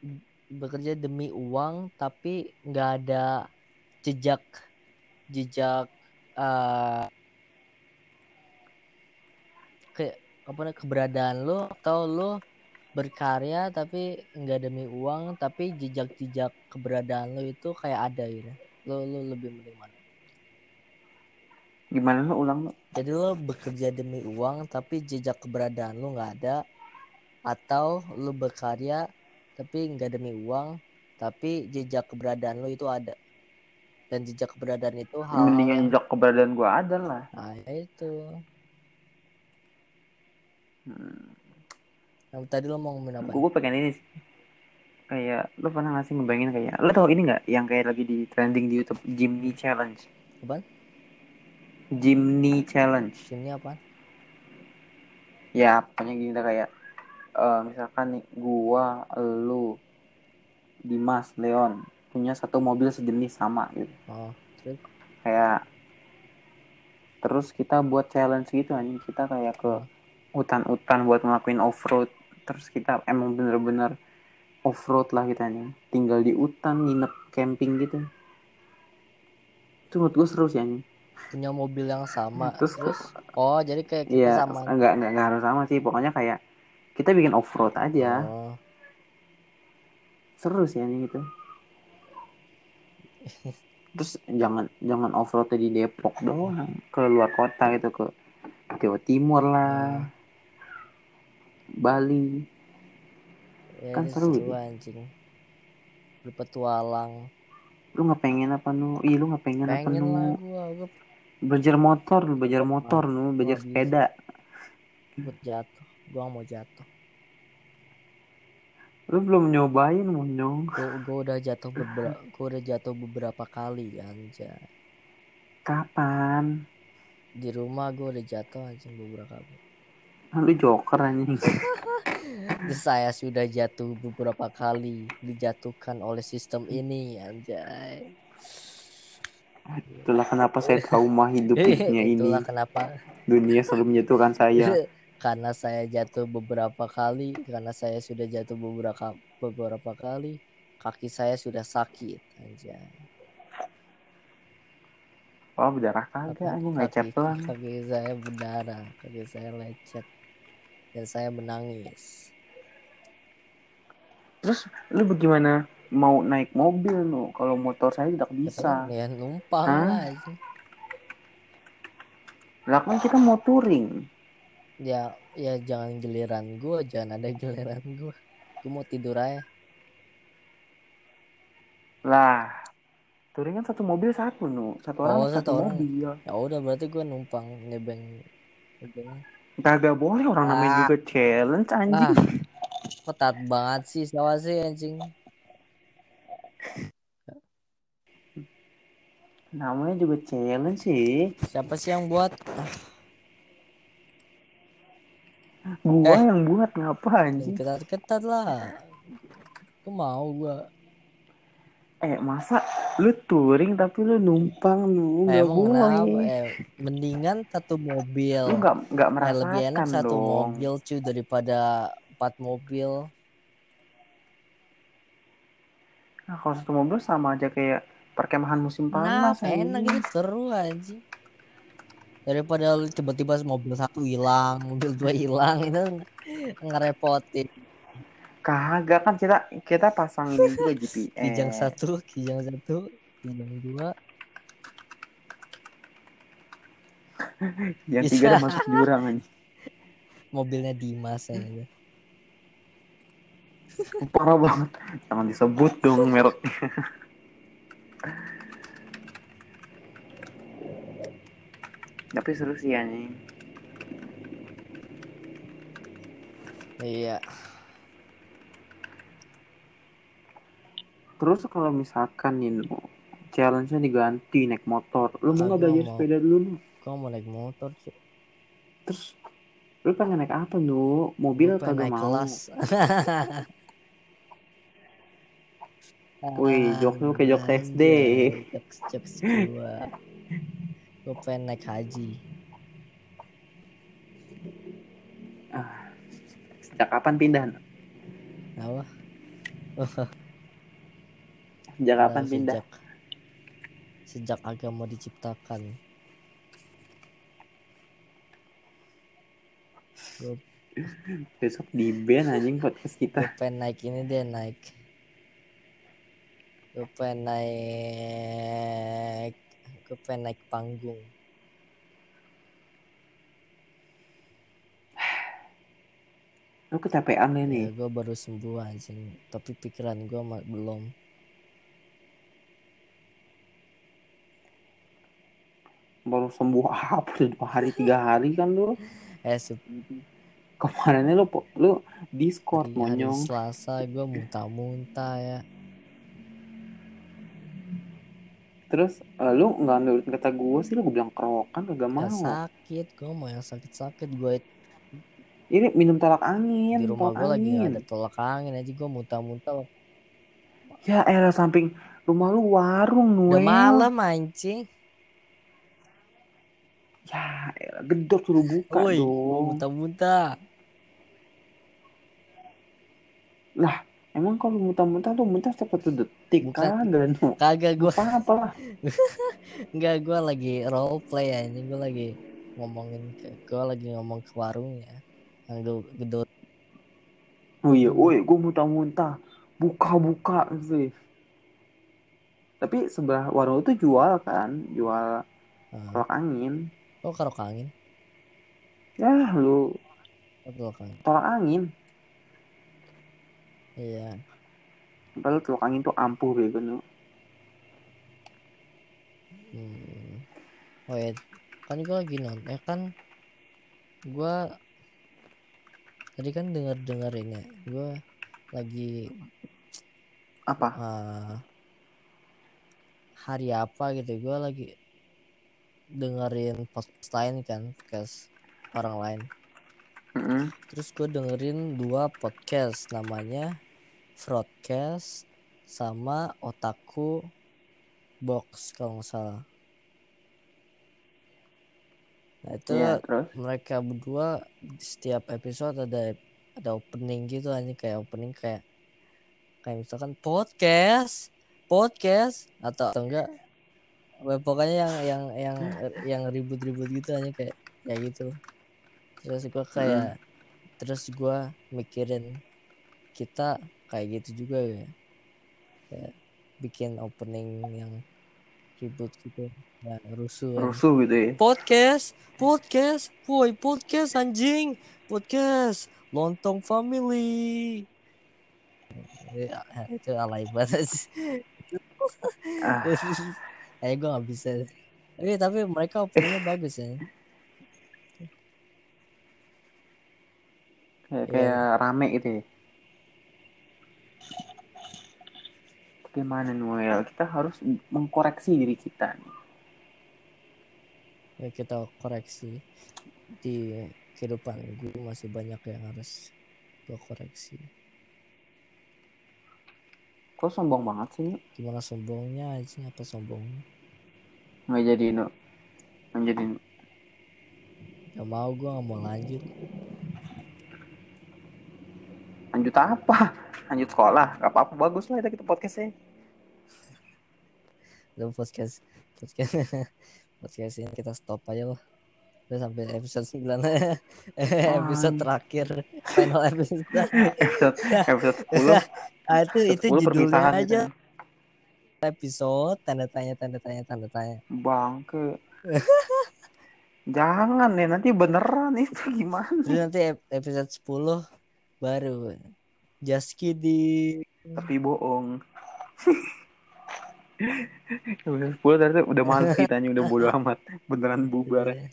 bekerja demi uang tapi nggak ada jejak jejak eh kayak apa keberadaan lu atau lu berkarya tapi nggak demi uang tapi jejak-jejak keberadaan lu itu kayak ada gitu. Lu lu lebih mending mana? Gimana lo ulang lo jadi lu bekerja demi uang tapi jejak keberadaan lu nggak ada atau lu berkarya tapi nggak demi uang tapi jejak keberadaan lu itu ada dan jejak keberadaan itu hal mendingan jejak keberadaan gue ada lah. Nah ya itu. Hmm. yang tadi lo mau ngomongin apa? Gue pengen ini kayak lo pernah gak sih ngebayangin kayak lo tau ini nggak yang kayak lagi di trending di YouTube Jimny Challenge? Apaan? Jimny Challenge. Ini apa ya pokoknya gini dah kayak eh, misalkan nih gua lu Dimas Leon punya satu mobil sejenis sama gitu. Oh terus? Kayak terus kita buat challenge gitu anjing. Kita kayak ke hutan-hutan buat ngelakuin off road terus kita emang bener-bener off road lah kita nih tinggal di hutan nginep camping gitu. Itu menurut gue seru sih anjing. Punya mobil yang sama. Terus- terus, oh jadi kayak kita iya sama enggak, enggak enggak harus sama sih. Pokoknya kayak kita bikin off road aja. Oh. Seru sih anjing itu terus jangan jangan off road di Depok doang. Ke luar kota gitu ke Jawa Timur lah. Bali. Ya, Kan seru gitu. anjing. Berpetualang lu nggak pengen apa nu? Iya lu nggak pengen, apa pengen nu? lah gua gua belajar motor lu belajar motor nu. belajar sepeda. Buat jatuh. Gua mau jatuh lu belum nyobain monyong gua, gua udah jatuh beberapa gua udah jatuh beberapa kali anjay. Kapan? Di rumah gua udah jatuh anjing beberapa kali. Lu joker anjing. [LAUGHS] Saya sudah jatuh beberapa kali dijatuhkan oleh sistem ini anjay. Itulah kenapa saya trauma hidup [LAUGHS] hidupnya ini. Itulah kenapa dunia selalu menjatuhkan saya [LAUGHS] karena saya jatuh beberapa kali karena saya sudah jatuh beberapa beberapa kali kaki saya sudah sakit anjay. Oh berdarah kagak? Anjing lecet doang. kaki saya berdarah kaki saya lecet dan saya menangis. Terus lu bagaimana mau naik mobil nu? Kalau motor saya tidak bisa. Ya numpang Hah? lah anjing. lah kan kita mau touring ya ya jangan giliran gua jangan ada giliran gua. Gua mau tidur aja. Lah touring kan satu mobil satu nu. Satu orang Oh, satu, satu orang. mobil. Ya udah berarti gua numpang nebeng nebeng. Kagak boleh orang namanya Ah. juga challenge anjing. Ah. Ketat banget sih siapa sih anjing? Namanya juga challenge sih. Siapa sih yang buat gua Eh. yang buat ngapa anjing ketat ketat lah. Aku mau gua. Eh masa lu touring tapi lu numpang nu? Eh, boleh. eh, mendingan satu mobil. Lu nggak nggak Eh, lebih enak merasakan satu dong. mobil cuy daripada empat mobil. Nah, kalau satu mobil sama aja kayak perkemahan musim nah panas enak anjing. gitu seru aja daripada lu tiba-tiba mobil satu hilang mobil dua hilang itu ngerepotin. Kagak kan kita kita pasang juga GPS [LAUGHS] kijang satu kijang satu kijang dua. Yang Bisa. tiga udah masuk jurang anjing. Mobilnya Dimas aja parah banget. Jangan disebut dong mereknya [LAUGHS] tapi seru sih anjing iya. Terus kalau misalkan nih challenge-nya diganti naik motor lu mau nggak belajar sepeda dulu Nu? kau mau naik motor cuy terus lu pengen naik apa nu mobil kagak naik mau. kelas. [LAUGHS] Wih, jokes lu kayak jokes SD. Anjay, jokes jokes gua [LAUGHS] gue pengen naik haji Ah, sejak kapan pindah? apa [LAUGHS] Sejak kapan Nah, pindah? sejak sejak agama diciptakan gue [LAUGHS] Besok di band anjing podcast kita. pengen naik ini deh naik gue pengen naik gue pengen naik panggung Lu kecapean ya nih. ya gue baru sembuh anjing tapi pikiran gue belum Baru sembuh apa? Udah dua hari tiga hari kan lu. [LAUGHS] eh Kemarinnya lu lu Discord hari monyong. Selasa gue muntah-muntah ya Terus eh, lu nggak nurutin kata gue sih lu gue bilang kerokan kagak Gak mau. sakit gue mau yang sakit-sakit gue Ini minum tolak angin, di rumah gue lagi ada tolak angin aja gue muntah-muntah Ya elah samping rumah lu warung udah Noel. malam anjing Ya elah gedor suruh buka gue dong. muntah-muntah Lah emang kalau muntah-muntah lu muntah setiap satu detik Bukan. kagak nu. [LAUGHS] kagak gue Apa apa lah. Enggak, [LAUGHS] gue lagi role play ya ini gue lagi ngomongin ke gue lagi ngomong ke warungnya yang ge- gedor Oh iya, woi gue muntah-muntah. Buka-buka sih. Tapi sebelah warung itu jual kan, jual nah, tolak angin. oh karok angin Ya lu oh tolak angin tolak angin. Iya Padahal tolak angin tuh ampuh bego nu. hmm. oh ya kan gue lagi nonton eh kan gue tadi kan denger dengerin ya gue lagi Apa? ah, hari apa gitu gue lagi dengerin podcast lain kan podcast orang lain Mm-mm. terus gue dengerin dua podcast namanya Broadcast sama Otaku Box kalau nggak salah. Nah itu Iya, terus? mereka berdua di setiap episode ada ada opening gitu aja kayak opening kayak kayak misalkan podcast podcast atau atau enggak pokoknya yang yang yang yang ribut-ribut gitu aja kayak kayak gitu. Terus gua kayak terus gua mikirin kita kayak gitu juga ya. Kayak bikin opening yang ribut gitu. Ya rusuh rusuh gitu ya. podcast podcast woi podcast anjing. Podcast lontong family. Ya, itu alay banget. Sih. Ah, eh gue nggak bisa. Tapi tapi mereka openingnya bagus ya. Kayak, kayak rame gitu ya. Gimana Noel? Kita harus mengkoreksi diri kita nih. ya kita koreksi di kehidupan gue masih banyak yang harus gue koreksi Kok sombong banget sih? Nu? gimana sombongnya aja apa sombongnya Nggak jadi nu. Nggak jadi gak mau gue gak mau lanjut Lanjut apa? Lanjut sekolah. Gak apa-apa. Bagus lah kita, kita podcastnya. Udah podcast podcast [LAUGHS] podcast ini kita stop aja lah udah sampai episode 9 [LAUGHS] episode terakhir final episode [LAUGHS] episode, episode 10. ah, itu episode itu 10 judulnya aja gitu. episode tanda tanya tanda tanya tanda tanya Bangke. Jangan nih, nanti beneran itu gimana? terus nanti ep- episode 10 baru just kidding Tapi bohong. Episode 10 tadi udah males kitanya, udah bodo amat. Beneran bubar. Iya.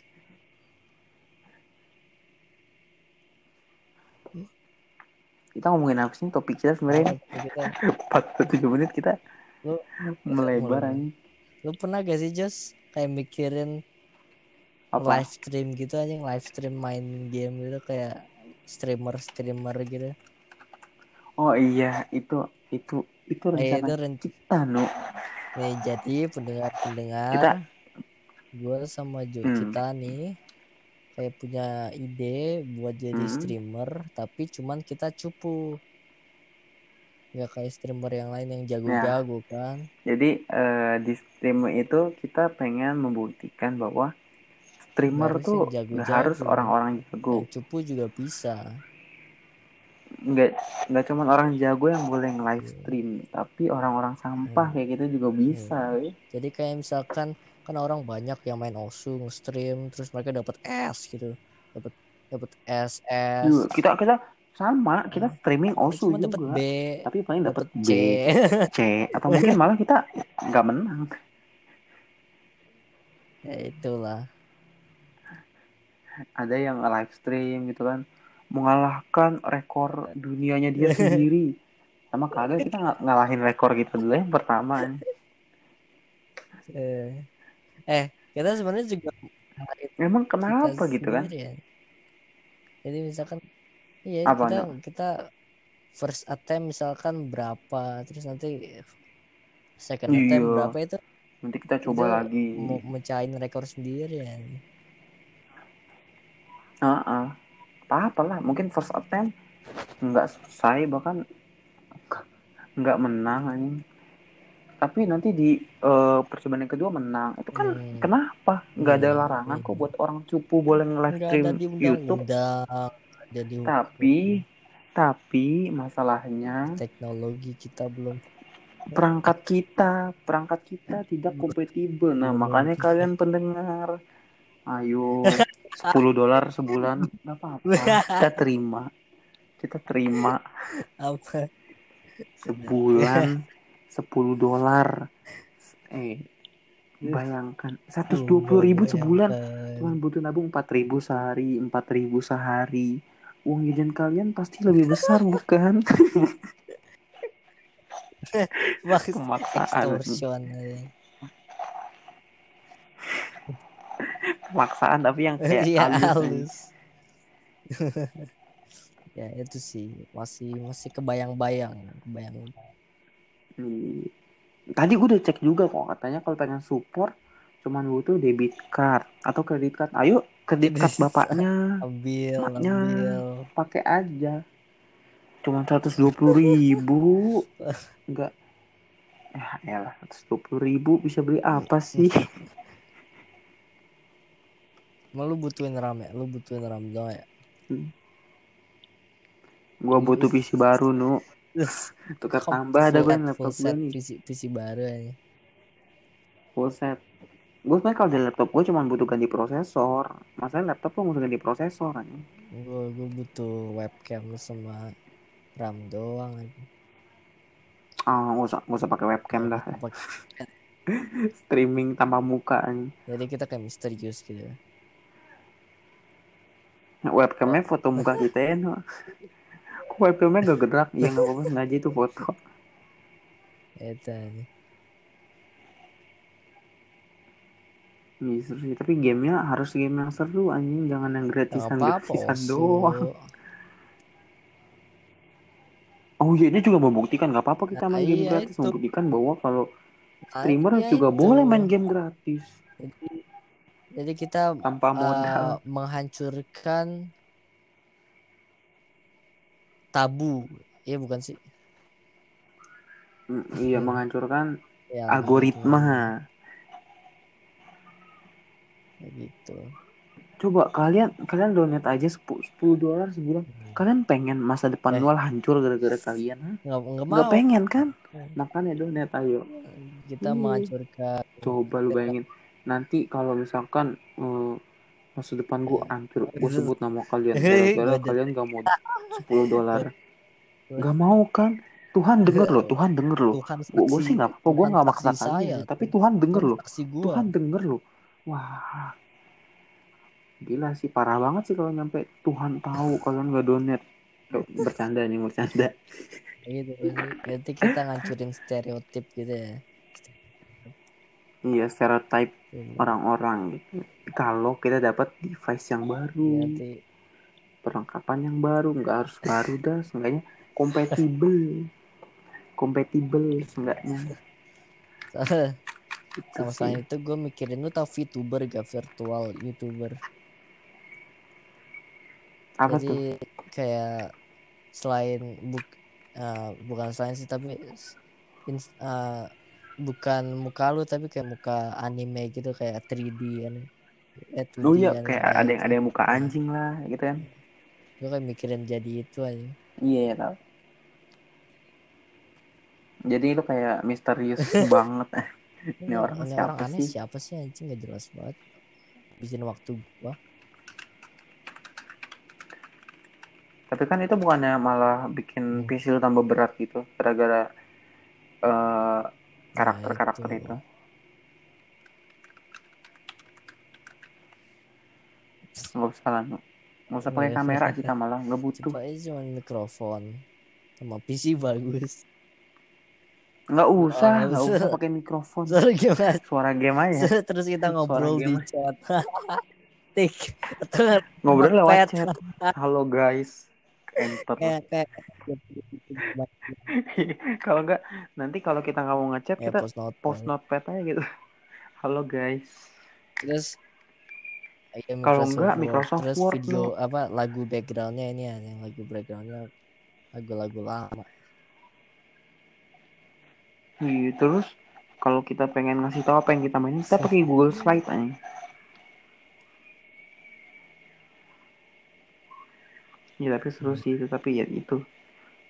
Kita ngomongin apa sih topik kita sebenarnya? kita 47 menit kita lu melebar mulai. aja. lu pernah gak sih Jos kayak mikirin Apa? live stream gitu aja live stream main game gitu kayak streamer streamer gitu Oh iya, itu itu itu Eh, rencana itu ren- kita no nih jadi pendengar-pendengar kita gue sama Jo Hmm. kita nih kayak punya ide buat jadi Hmm. streamer tapi cuman kita cupu nggak kayak streamer yang lain yang jago-jago kan jadi eh, di stream itu kita pengen membuktikan bahwa streamer Nggak tuh nggak jago-jago. harus orang-orang jago yang cupu juga bisa nggak nggak cuma orang jago yang boleh nge-live stream tapi orang-orang sampah Hmm. kayak gitu juga bisa weh. jadi kayak misalkan kan orang banyak yang main osu stream terus mereka dapat S gitu. Dapat dapat S S. Juga, kita kita sama kita streaming osu cuma juga B. tapi paling dapat C. C atau mungkin malah kita nggak menang. Ya itulah. Ada yang live stream gitu kan mengalahkan rekor dunianya dia [LAUGHS] sendiri sama kagak kita ng- ngalahin rekor gitu dulu yang pertama eh, eh kita sebenarnya juga memang kita kenapa gitu kan ya. jadi misalkan iya Apa, kita kita first attempt misalkan berapa terus nanti second Iya. attempt berapa itu nanti kita coba Itu lagi mau mecahin rekor sendiri ya Heeh. Apa lah mungkin first attempt nggak selesai bahkan nggak menang anjing. Tapi nanti di eh, percobaan yang kedua menang. Itu kan Hmm. kenapa? Nggak ada Hmm, larangan hmm. kok buat orang cupu boleh nggak stream YouTube. tapi tapi masalahnya teknologi kita belum perangkat kita perangkat kita tidak kompatibel. Nah Belum. makanya kalian pendengar ayo [LAUGHS] 10 dolar sebulan. Nggak apa-apa. [LAUGHS] Kita terima. Kita terima. Apa? Sebulan. 10 dolar. Eh bayangkan. 120 ribu sebulan. cuman butuh nabung 4 ribu sehari 4 ribu sehari. Uang jajan kalian pasti lebih besar bukan? [LAUGHS] Wah, Pemaksaan. extortion aja. Pemaksaan tapi yang kayak Iya halus, [LAUGHS] ya itu sih masih masih kebayang-bayang, kebayang. Iya. Tadi gue udah cek juga kok katanya kalau pengen support cuman butuh debit card atau kredit card. Ayo kredit card bapaknya Ambil, Maknya. ambil. pakai aja. Cuman 120 ribu [LAUGHS] enggak ya elah 120 ribu bisa beli apa sih [LAUGHS] Emang lu butuhin RAM ya? Lu butuhin RAM doang ya? gua butuh PC baru nu tukar tambah ada gue laptop full set nih PC, PC baru aja. full set gue sebenarnya kalau di laptop gue cuma butuh ganti prosesor masalah laptop gue mesti ganti prosesor kan Gue gue butuh webcam sama RAM doang aja. ah nggak usah nggak usah pakai webcam dah [LAUGHS] streaming tanpa muka anjing. Jadi kita kayak misterius gitu. ya. Webcamnya foto muka kita ya no. Kok webcamnya gak gerak iya nggak apa-apa sengaja itu foto Itu. Iya, seru sih tapi gamenya harus game yang seru anjing jangan yang gratisan apa-apa. gratisan Osu. doang oh iya ini juga membuktikan nggak apa-apa kita Nah, main game iya, gratis itu. membuktikan bahwa kalau Ah, streamer iya juga itu. boleh main game gratis Jadi, jadi kita tanpa modal uh, menghancurkan tabu. Iya bukan sih? Mm, iya menghancurkan Ya, algoritma Kayak gitu. coba kalian kalian donate aja 10 10 dolar sebulan kalian pengen masa depan Eh. hancur gara-gara kalian? Nggak, nggak nggak mau. pengen kan Hmm. makanya donate ayo Kita Iya. menghancurkan. coba lu bayangin nanti kalau misalkan eh, masa depan gua hancur gua sebut nama kalian. Gara-gara kalian gak mau 10 dolar. Gak mau kan? Tuhan denger loh Tuhan denger loh. Gua sih nggak apa gua Tuhan nggak maksa saya. tapi Tuhan denger loh. Tuhan denger loh. Wah. Gila sih parah banget sih kalau nyampe. Tuhan tahu kalian gak donate. Loh, bercanda nih bercanda. Gitu berarti kita ngancurin stereotip gitu ya iya stereotype Iya, orang-orang gitu. Kalau kita dapat device yang baru berarti perlengkapan yang baru nggak harus baru dah seenggaknya kompatibel [LAUGHS] kompatibel seenggaknya. Sama selain itu gue mikirin lu tau VTuber gak? Virtual YouTuber. Apa jadi tuh? kayak selain buk eh, bukan selain sih tapi s- ins- eh, bukan muka lu tapi kayak muka anime gitu kayak 3D anime eh 2D oh iya anime kayak ada yang ada yang muka anjing lah gitu kan. Gue kayak mikirin jadi itu aja. Iya ya tau. Jadi lu kayak misterius [LAUGHS] banget. [LAUGHS] Ini orang ini siapa orang aneh sih? siapa sih anjing? Gak jelas banget. Bikin waktu gua. Tapi kan itu bukannya malah bikin Hmm. PC lu tambah berat gitu gara-gara eh, karakter-karakter Nah, itu. Nggak usah lah nggak usah pakai Iya. kamera kita malah nggak butuh. Aja cuma mikrofon sama PC bagus. Nggak usah Oh, nggak usah [LAUGHS] usah. pakai mikrofon. Suara gimana? Suara game aja. Terus kita ngobrol di game. chat. [LAUGHS] Tik ngobrol lewat chat. Halo guys enter. [LAUGHS] Kalau nggak nanti kalau kita nggak mau ngechat ya kita post note post notepad aja gitu. Halo guys. Terus ya, Kalau enggak, Microsoft terus Word video apa lagu backgroundnya ini ya yang lagu backgroundnya lagu-lagu lama. Iya, terus kalau kita pengen ngasih tahu apa yang kita mainin, kita pakai Google Slide aja. Ya tapi seru Hmm. sih itu, tapi ya itu.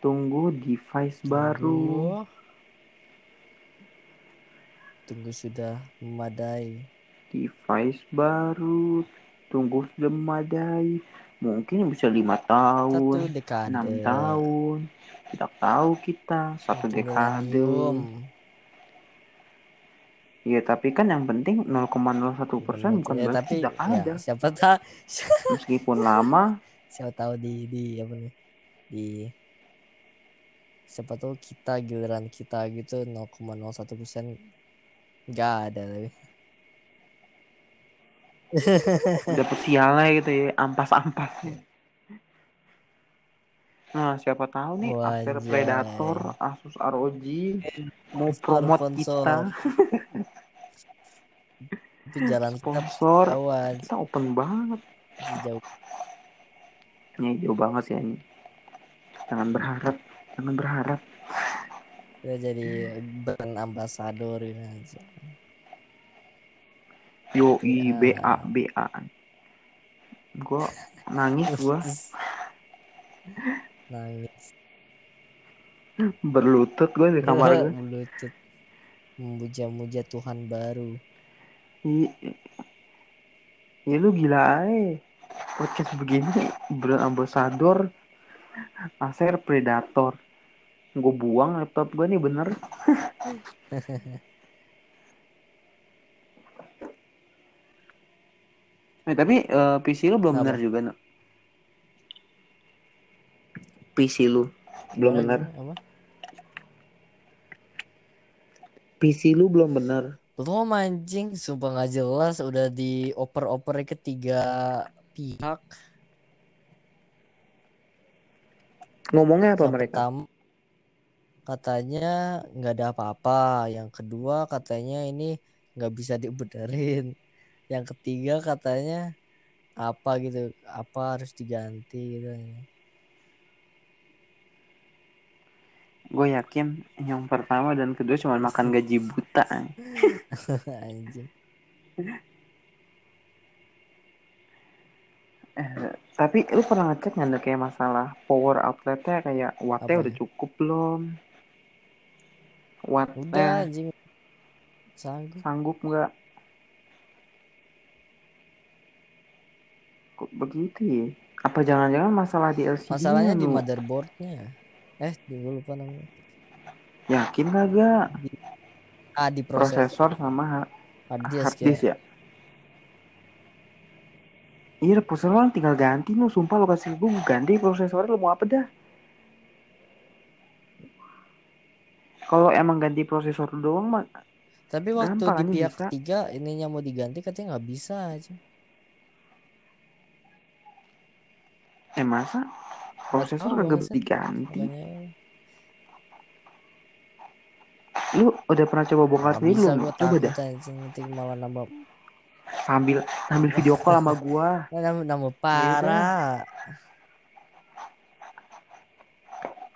Tunggu device baru. tunggu tunggu sudah memadai Device baru. Tunggu sudah memadai. Mungkin bisa lima satu tahun, dekade enam tahun. Tidak tahu kita satu dekade. milenium. Iya, tapi kan yang penting 0,01 persen bukan ya, berarti tapi tidak ya, ada. siapa tahu Meskipun lama, siapa tahu di di apa nih di siapa tahu kita giliran kita gitu 0,01 persen nggak ada tapi [LAUGHS] dapet sialnya gitu ya ampas-ampasnya nah siapa tahu nih Acer Wajay. Predator Asus ROG mau promote Sponsor. kita [LAUGHS] itu jalan kita sponsor. kawan kita open banget. Jauh ya jauh banget sih ini jangan berharap jangan berharap. Kita jadi brand ambassador gitu aja. yoi Ya. BA BA gua nangis gua. [LAUGHS] Nangis. Berlutut gua di kamar gua. [LAUGHS] Bluetooth memuja-muja Tuhan baru. I- ya lu gila aja podcast begini brand ambassador Acer Predator gue buang laptop gue nih bener [LAUGHS] eh, tapi eh, PC lu belum Apa? bener juga no? PC lu belum Apa? bener apa PC lu belum bener belum anjing sumpah nggak jelas udah dioper-oper ketiga pihak. Ngomongnya apa yang mereka? pertama katanya nggak ada apa-apa. Yang kedua katanya ini nggak bisa dibenerin. Yang ketiga katanya apa gitu apa harus diganti gitu. Gue yakin yang pertama dan kedua cuma makan gaji buta [LAUGHS] anjing [LAUGHS] Eh, tapi lu pernah ngecek nggak ada kayak masalah power outletnya kayak wattnya Apa? udah cukup belum? udah Wattnya anjing sanggup sanggup nggak? Kok begitu ya? Apa jangan-jangan masalah di LCD? masalahnya di motherboardnya eh gue lupa namanya Yakin kagak? ah di prosesor Prosesor sama ha- hard hard disk ya disk ya? Iya, prosesor orang tinggal ganti lu. Sumpah lu kasih gue ganti prosesor lu mau apa dah? Kalau emang ganti prosesor doang mah tapi waktu Gampang, di pihak bisa. ketiga ininya mau diganti katanya nggak bisa aja eh masa prosesor kagak bisa. diganti? makanya lu udah pernah coba bongkar sendiri belum coba dah anjing nanti malah nambah sambil sambil video call sama gua. Nambah, nambah Iya parah.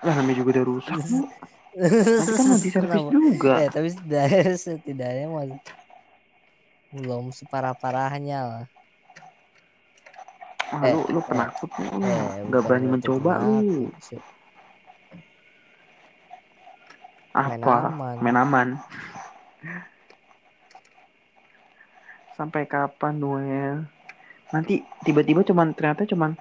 Lah namanya juga udah rusak. [LAUGHS] Nanti kan diservis Nambah- juga. Eh tapi setidaknya [LAUGHS] masih belum separah parahnya lah. Ah, eh, lu lu eh, penakut lu. eh nggak berani mencoba lu. Main apa? Aman. main aman [LAUGHS] sampai kapan Noel? Nanti tiba-tiba cuman ternyata cuman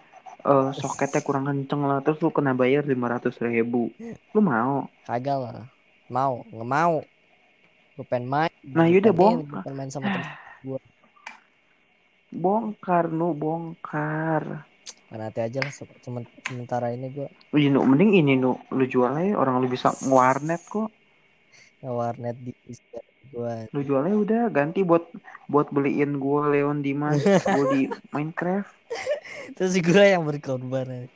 eh, soketnya kurang kenceng lah. Terus lu kena bayar lima ratus ribu. Lu mau? Kagak lah. Mau. Nggak mau. Gue pengen main. Nah, yaudah, gua pengen main sama temen bongkar nu bongkar. Nanti aja lah semen- sementara ini gue Iya, nu mending ini nu. Lu jual aja orang lu bisa ngewarnet kok. Warnet di lu jualnya udah ganti buat buat beliin gua Leon Dimas. Gua di [LAUGHS] Minecraft. Terus gue yang berkorban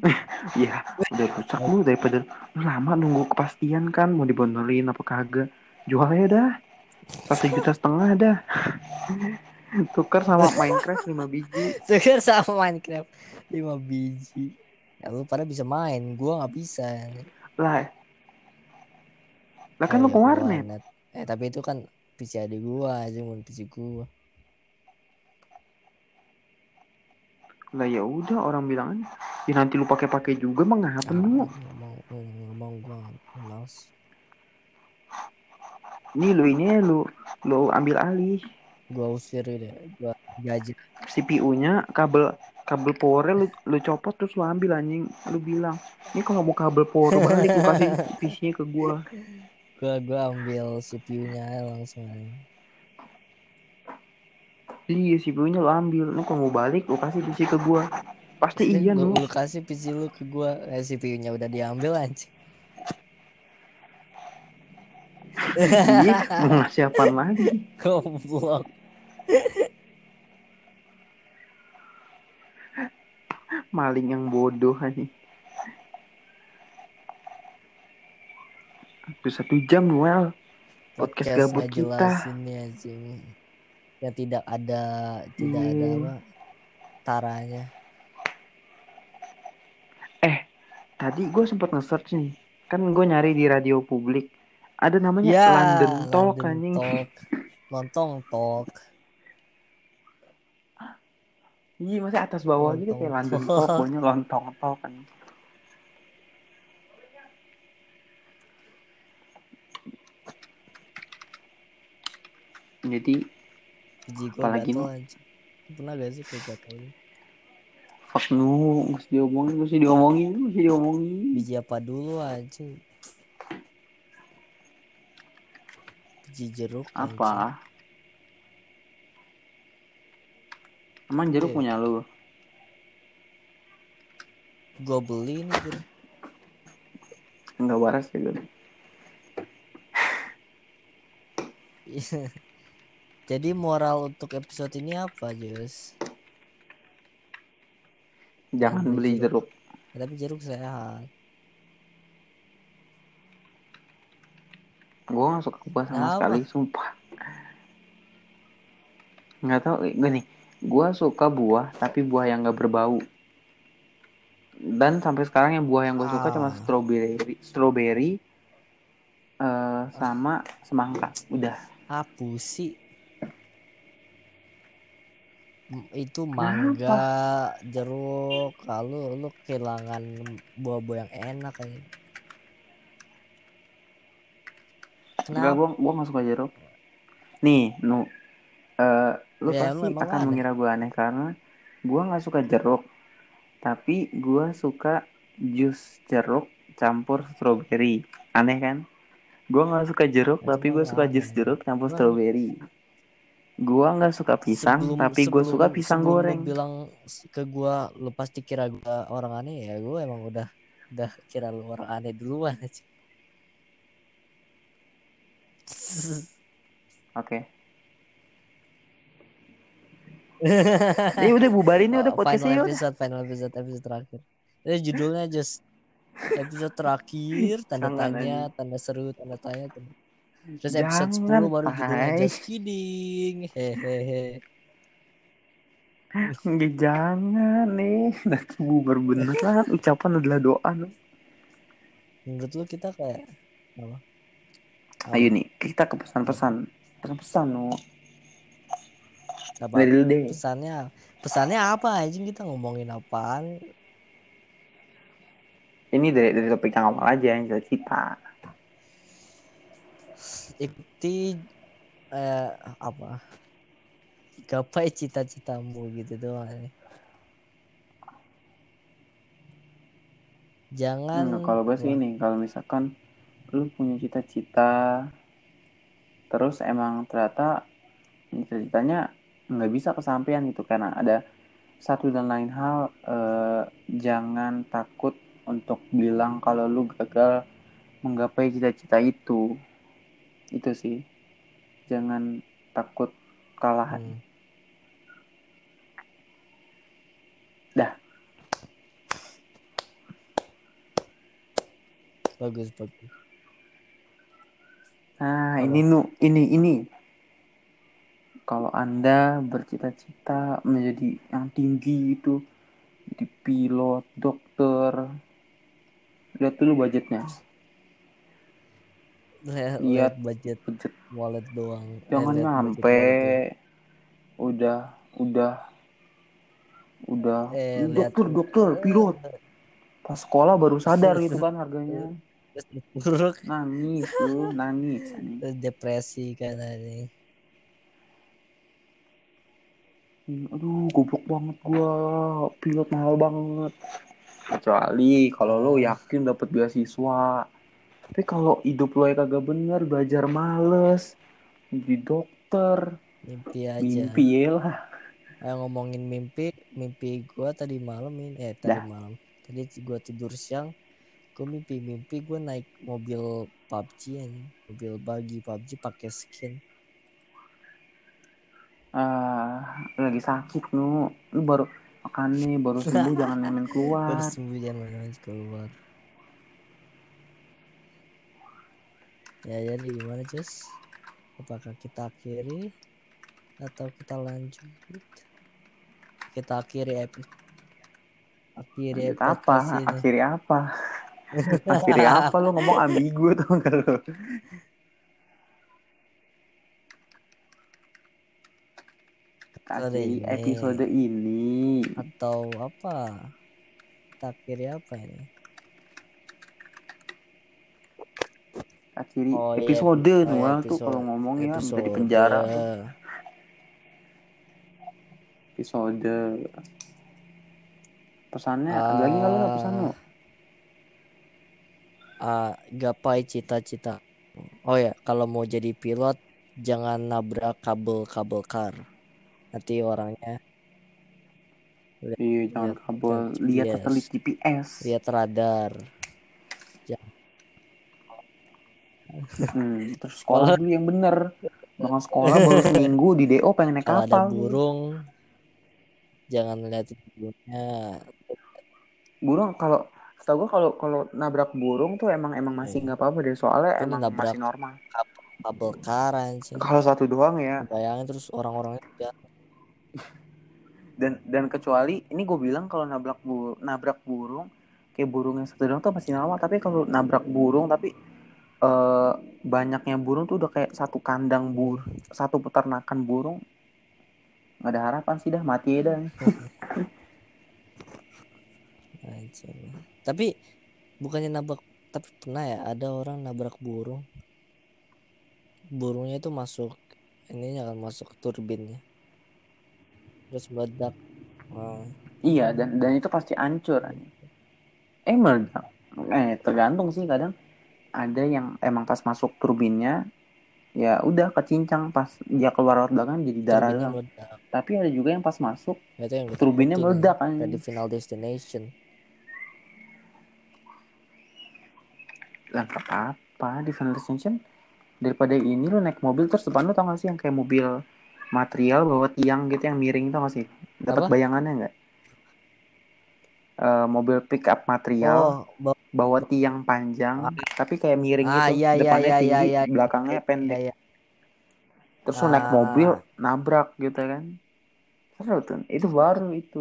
[LAUGHS] ya udah rusak lu daripada lu lama nunggu kepastian kan mau dibontolin apa kagak. Jual aja dah. Satu juta setengah dah. [LAUGHS] Tukar sama Minecraft 5 biji. Tukar sama Minecraft 5 biji. Ya lu pada bisa main. Gue nggak bisa. Lah lah kan lu iya, ke warnet. warnet. eh tapi itu kan PC adik gua aja bukan PC gua. Lah ya udah orang bilang ya nanti lu pakai pakai juga mah ngapa lu mau mau gua males. Ini lu ini lu lu ambil alih. Gua usir deh gua gaji. CPU-nya kabel kabel powernya lu lu copot terus lu ambil anjing. Lu bilang ini kalau mau kabel power balik lu kasih [LAUGHS] PC-nya ke gua gua gua ambil CPU-nya langsung aja. iya CPU-nya lu ambil. Lu kalau mau balik lu kasih PC ke gua. Pasti iya lu lu kasih PC lu ke gua. Eh, CPU-nya udah diambil anjing. Iya mau ngasih apaan lagi? [LAUGHS] Goblok. Maling yang bodoh anjing Udah satu jam Noel Podcast gabut nggak kita. jelas ini anjing yang tidak ada tidak ada Iya. apa taranya Tadi gue sempet nge-search nih Kan gue nyari di radio publik Ada namanya ya London Talk London anjing Talk. lontong talk Iya masih atas bawah gitu kayak Lontong London Talk. Bawahnya lontong talk kan Jadi gua Apalagi nih? pernah gak sih kayak gatel Fuck nu Mesti diomongin Mesti diomongin Mesti diomongin. Biji apa dulu anjing? Biji jeruk. Apa? Emang jeruk Iya. punya lu? Gua beli nih jeruk. Enggak waras ya gue jadi moral untuk episode ini apa Jus? Jangan Beli beli jeruk. jeruk. Tapi jeruk sehat. Gue gak suka buah sama Kenapa? sekali sumpah. Nggak tahu eh, gini. Gue suka buah tapi buah yang gak berbau. Dan sampai sekarang yang buah yang gue suka cuma Ah. strawberry strawberry eh, sama semangka. Udah. Apa sih itu mangga jeruk kalau lu kehilangan buah-buah yang enak kan Enggak, kenapa? Gue gua gak suka jeruk. Nih nu eh, lu Ya, lu pasti emang akan aneh. mengira gue aneh karena gue gak suka jeruk. Tapi gue suka jus jeruk campur strawberry. Aneh kan? Gue nggak suka jeruk Itu tapi gue mah suka aneh. jus jeruk campur Gua- strawberry gue nggak suka pisang Sebelum- tapi gue suka pisang goreng. bilang ke gua lu pasti kira gua orang aneh ya gua emang udah udah kira lu orang aneh duluan [LAUGHS] aja oke. [LAUGHS] Ini udah bubarin nih udah podcastnya final episode final episode episode terakhir. Ini judulnya just episode terakhir [LAUGHS] tanda tanya anjing. tanda seru tanda tanya tanda... terus Jangan, episode 10 baru judulnya tai. just kidding hehehe Nggak, jangan nih. Nanti bubar beneran. Ucapan adalah doa. no. menurut lu kita kayak apa? Ayo nih, kita ke pesan-pesan. Pesan-pesan, no. Apa? Dari lu deh. pesannya pesannya apa anjing kita ngomongin apaan Ini dari, dari topik yang awal aja, yang cita-cita. Ikuti eh, apa? Gapai cita-citamu gitu doang jangan Hmm, kalau gue sih ini, kalau misalkan lu punya cita-cita, terus emang ternyata cita-citanya nggak bisa kesampaian gitu karena ada satu dan lain hal eh, jangan takut untuk bilang kalau lu gagal menggapai cita-cita itu itu sih. Jangan takut kalah hmm, dah. Bagus bagus. Nah Apa? ini nu ini ini. Kalau anda bercita-cita menjadi yang tinggi itu jadi pilot dokter lihat dulu budgetnya lihat, Lihat budget budget. wallet doang. Eh, jangan wallet doang. udah udah udah. Eh "Lu lihat. dokter dokter pilot. Pas sekolah baru sadar gitu kan harganya. [LAUGHS] Buruk nangis tuh [LAUGHS] nangis depresi kan ini Hmm, aduh goblok banget gua. Pilot mahal banget. Kecuali kalau lo yakin dapat beasiswa tapi kalau hidup lo ya kagak bener belajar males jadi dokter mimpi aja mimpi ya lah Ayo ngomongin mimpi, mimpi gua tadi malam ini, eh tadi Dah. malam. Tadi gua tidur siang, gua mimpi mimpi gua naik mobil PUBG ini, mobil bagi PUBG pakai skin. ah lagi sakit nu lu baru makannya [LAUGHS] baru sembuh jangan main keluar Terus sembuh jangan main keluar. Ya jadi gimana Cus? Apakah kita akhiri atau kita lanjut? Kita akhiri episode. Akhiri Lanjut apa ini. akhirnya apa [LAUGHS] akhirnya apa lu ngomong ambigu tuh [LAUGHS] kasih ini. episode ini atau apa kita akhiri apa ini akhiri Oh, iya. episode Oh, iya, tuh episode- kalau ngomong ya dari penjara. episode. Pesannya ada lagi nggak lu Ah. pesan lu? Ah, gapai cita-cita. Oh ya kalau mau jadi pilot jangan nabrak kabel-kabel kar. Nanti orangnya iya jangan kabel lihat satelit GPS lihat radar Hmm, terus [LAUGHS] sekolah dulu yang bener. Jangan sekolah baru [LAUGHS] seminggu di DO pengen naik kalau ada kapal burung jangan lihat burungnya. Burung kalau setahu gue kalau kalau nabrak burung tuh emang emang masih nggak apa-apa deh. Soalnya Ini emang nabrak. masih normal. kabel kar anjing kalau satu doang ya. Bayangin terus orang-orangnya ya, dan dan kecuali ini gue bilang kalau nabrak bu nabrak burung kayak burung yang satu doang tuh masih normal. Tapi kalau nabrak burung tapi eh, banyaknya burung tuh udah kayak satu kandang bur satu peternakan burung. Nggak ada harapan sih dah mati dah. [LAUGHS] Tapi bukannya nabrak tapi pernah ya ada orang nabrak burung. Burungnya itu masuk ininya kan masuk turbinnya. Terus meledak. Ah, iya dan dan itu pasti hancur. Eh meledak. Eh tergantung sih kadang ada yang emang pas masuk turbinnya ya udah kecincang pas dia keluar lewat belakang jadi darah doang. tapi ada juga yang pas masuk Ya, itu yang turbinnya meledak kan di final destination. Lah nggak apa-apa di Final Destination daripada ini lu naik mobil terus depan lu tau gak sih yang kayak mobil material bawa tiang gitu yang miring tau gak sih? Dapat Apa? bayangannya nggak eh, mobil pick up material Oh, bawa tiang panjang tapi kayak miring Ah, gitu iya, iya, depannya iya, tinggi iya, iya. belakangnya pendek Iya, iya. terus lu naik Ah. mobil nabrak gitu kan seru tuh itu baru itu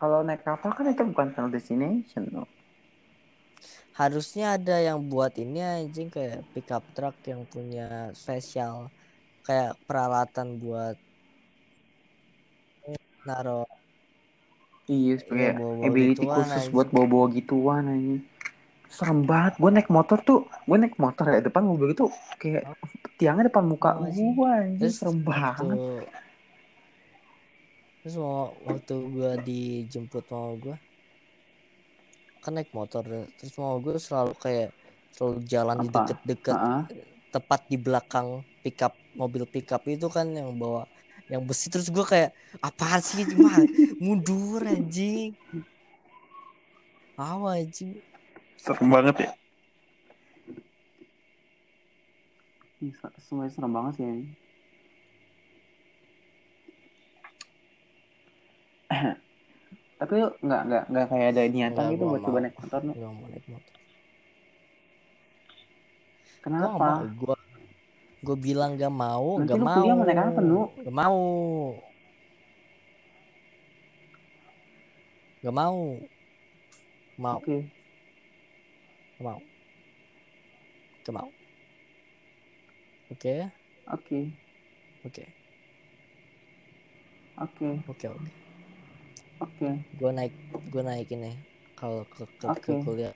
kalau naik kapal kan itu bukan final destination loh Harusnya ada yang buat ini anjing kayak pickup truck yang punya spesial kayak peralatan buat naro iya Iya, kayak bawa-bawa ability gituan, khusus anjing. buat bawa-bawa gituan aja serem banget gue naik motor tuh gue naik motor ya depan mobil itu kayak tiangnya depan muka Oh, gue terus serem waktu banget terus mau waktu gua dijemput mama gua kan naik motor terus mama gua selalu kayak selalu jalan di Apa? deket-deket Heeh. tepat di belakang pickup mobil pickup itu kan yang bawa yang besi terus gua kayak apaan sih cuma mundur anjing. Apa anjing. Serem banget ya. Semuanya serem banget sih ini [CLEARS THROAT] tapi lu nggak nggak nggak kayak ada niatan gitu buat coba naik motor lu gua mau naik motor. Gua kenapa gua gua bilang gak mau Nanti gak lu mau. kuliah mau naik apa, Nu? gak mau. Gak mau. Mau. Oke. Gak mau. Gak mau. Oke? Oke. Oke. Oke. Oke oke. Oke. Gua naik gua naik ini kalau ke, ke, ke Oke. kuliah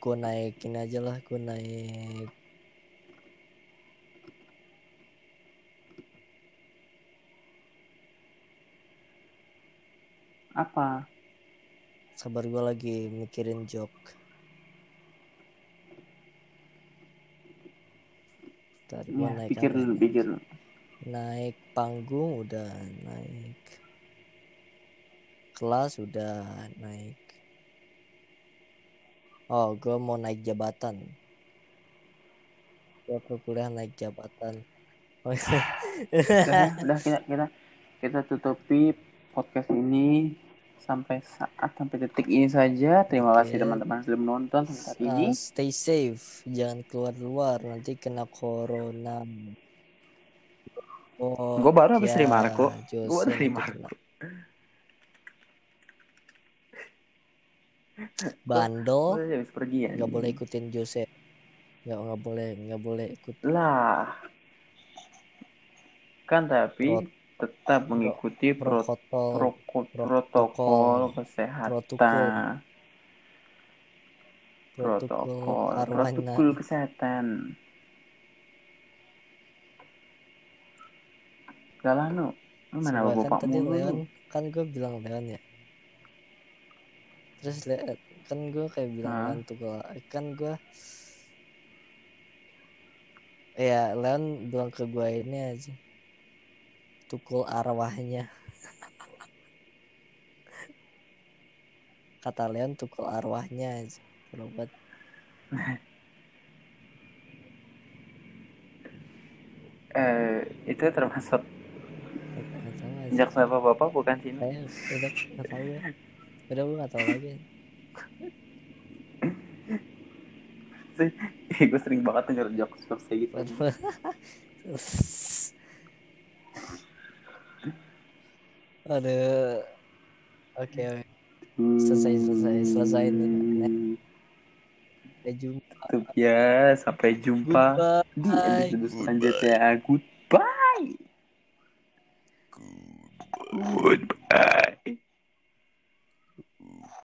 gua naikin aja lah gua naik. Apa? Sabar gua lagi mikirin joke gua ya naik pikir dulu ini? pikir. Naik panggung udah naik. Kelas udah naik oh gue mau naik jabatan. Gue ke kuliah naik jabatan. [LAUGHS] Oh, udah ya, [LAUGHS] udah kita kita kita tutupi podcast ini sampai saat sampai detik ini saja. Terima Oke. kasih teman-teman sudah menonton sampai saat ini. Uh, stay safe. Jangan keluar luar. Nanti kena corona. Oh, Gua baru habis ya, Marco. Jose Gua dari nanti Marco. kena. Bandel habis pergi ya nggak boleh ikutin Jose. Nggak nggak boleh nggak boleh ikut. Lah. Kan tapi Prot- tetap mengikuti pro- protokol proko- protokol. protokol. kesehatan. Protokol. protokol. Protokol kesehatan. Gak lah nu. Lu mana bapak kan mulu lu kan gue bilang Leon ya terus Le kan gue kayak bilang? Leon tuh gua kan gue ya Leon bilang ke gue ini aja. Tukul arwahnya. [LAUGHS] Kata Leon tukul arwahnya aja. Berobat [LAUGHS] eh itu termasuk jaksa bapak bapak? Bukan sih? Kayak udah udah gue nggak tahu lagi sih [LAUGHS] gue sering banget denger jokes jokes kayak gitu [LAUGHS] Aduh. Oke, oke. Selesai, selesai, selesai nih. Sampai jumpa. tutup ya sampai jumpa di Goodbye. episode selanjutnya goodbye goodbye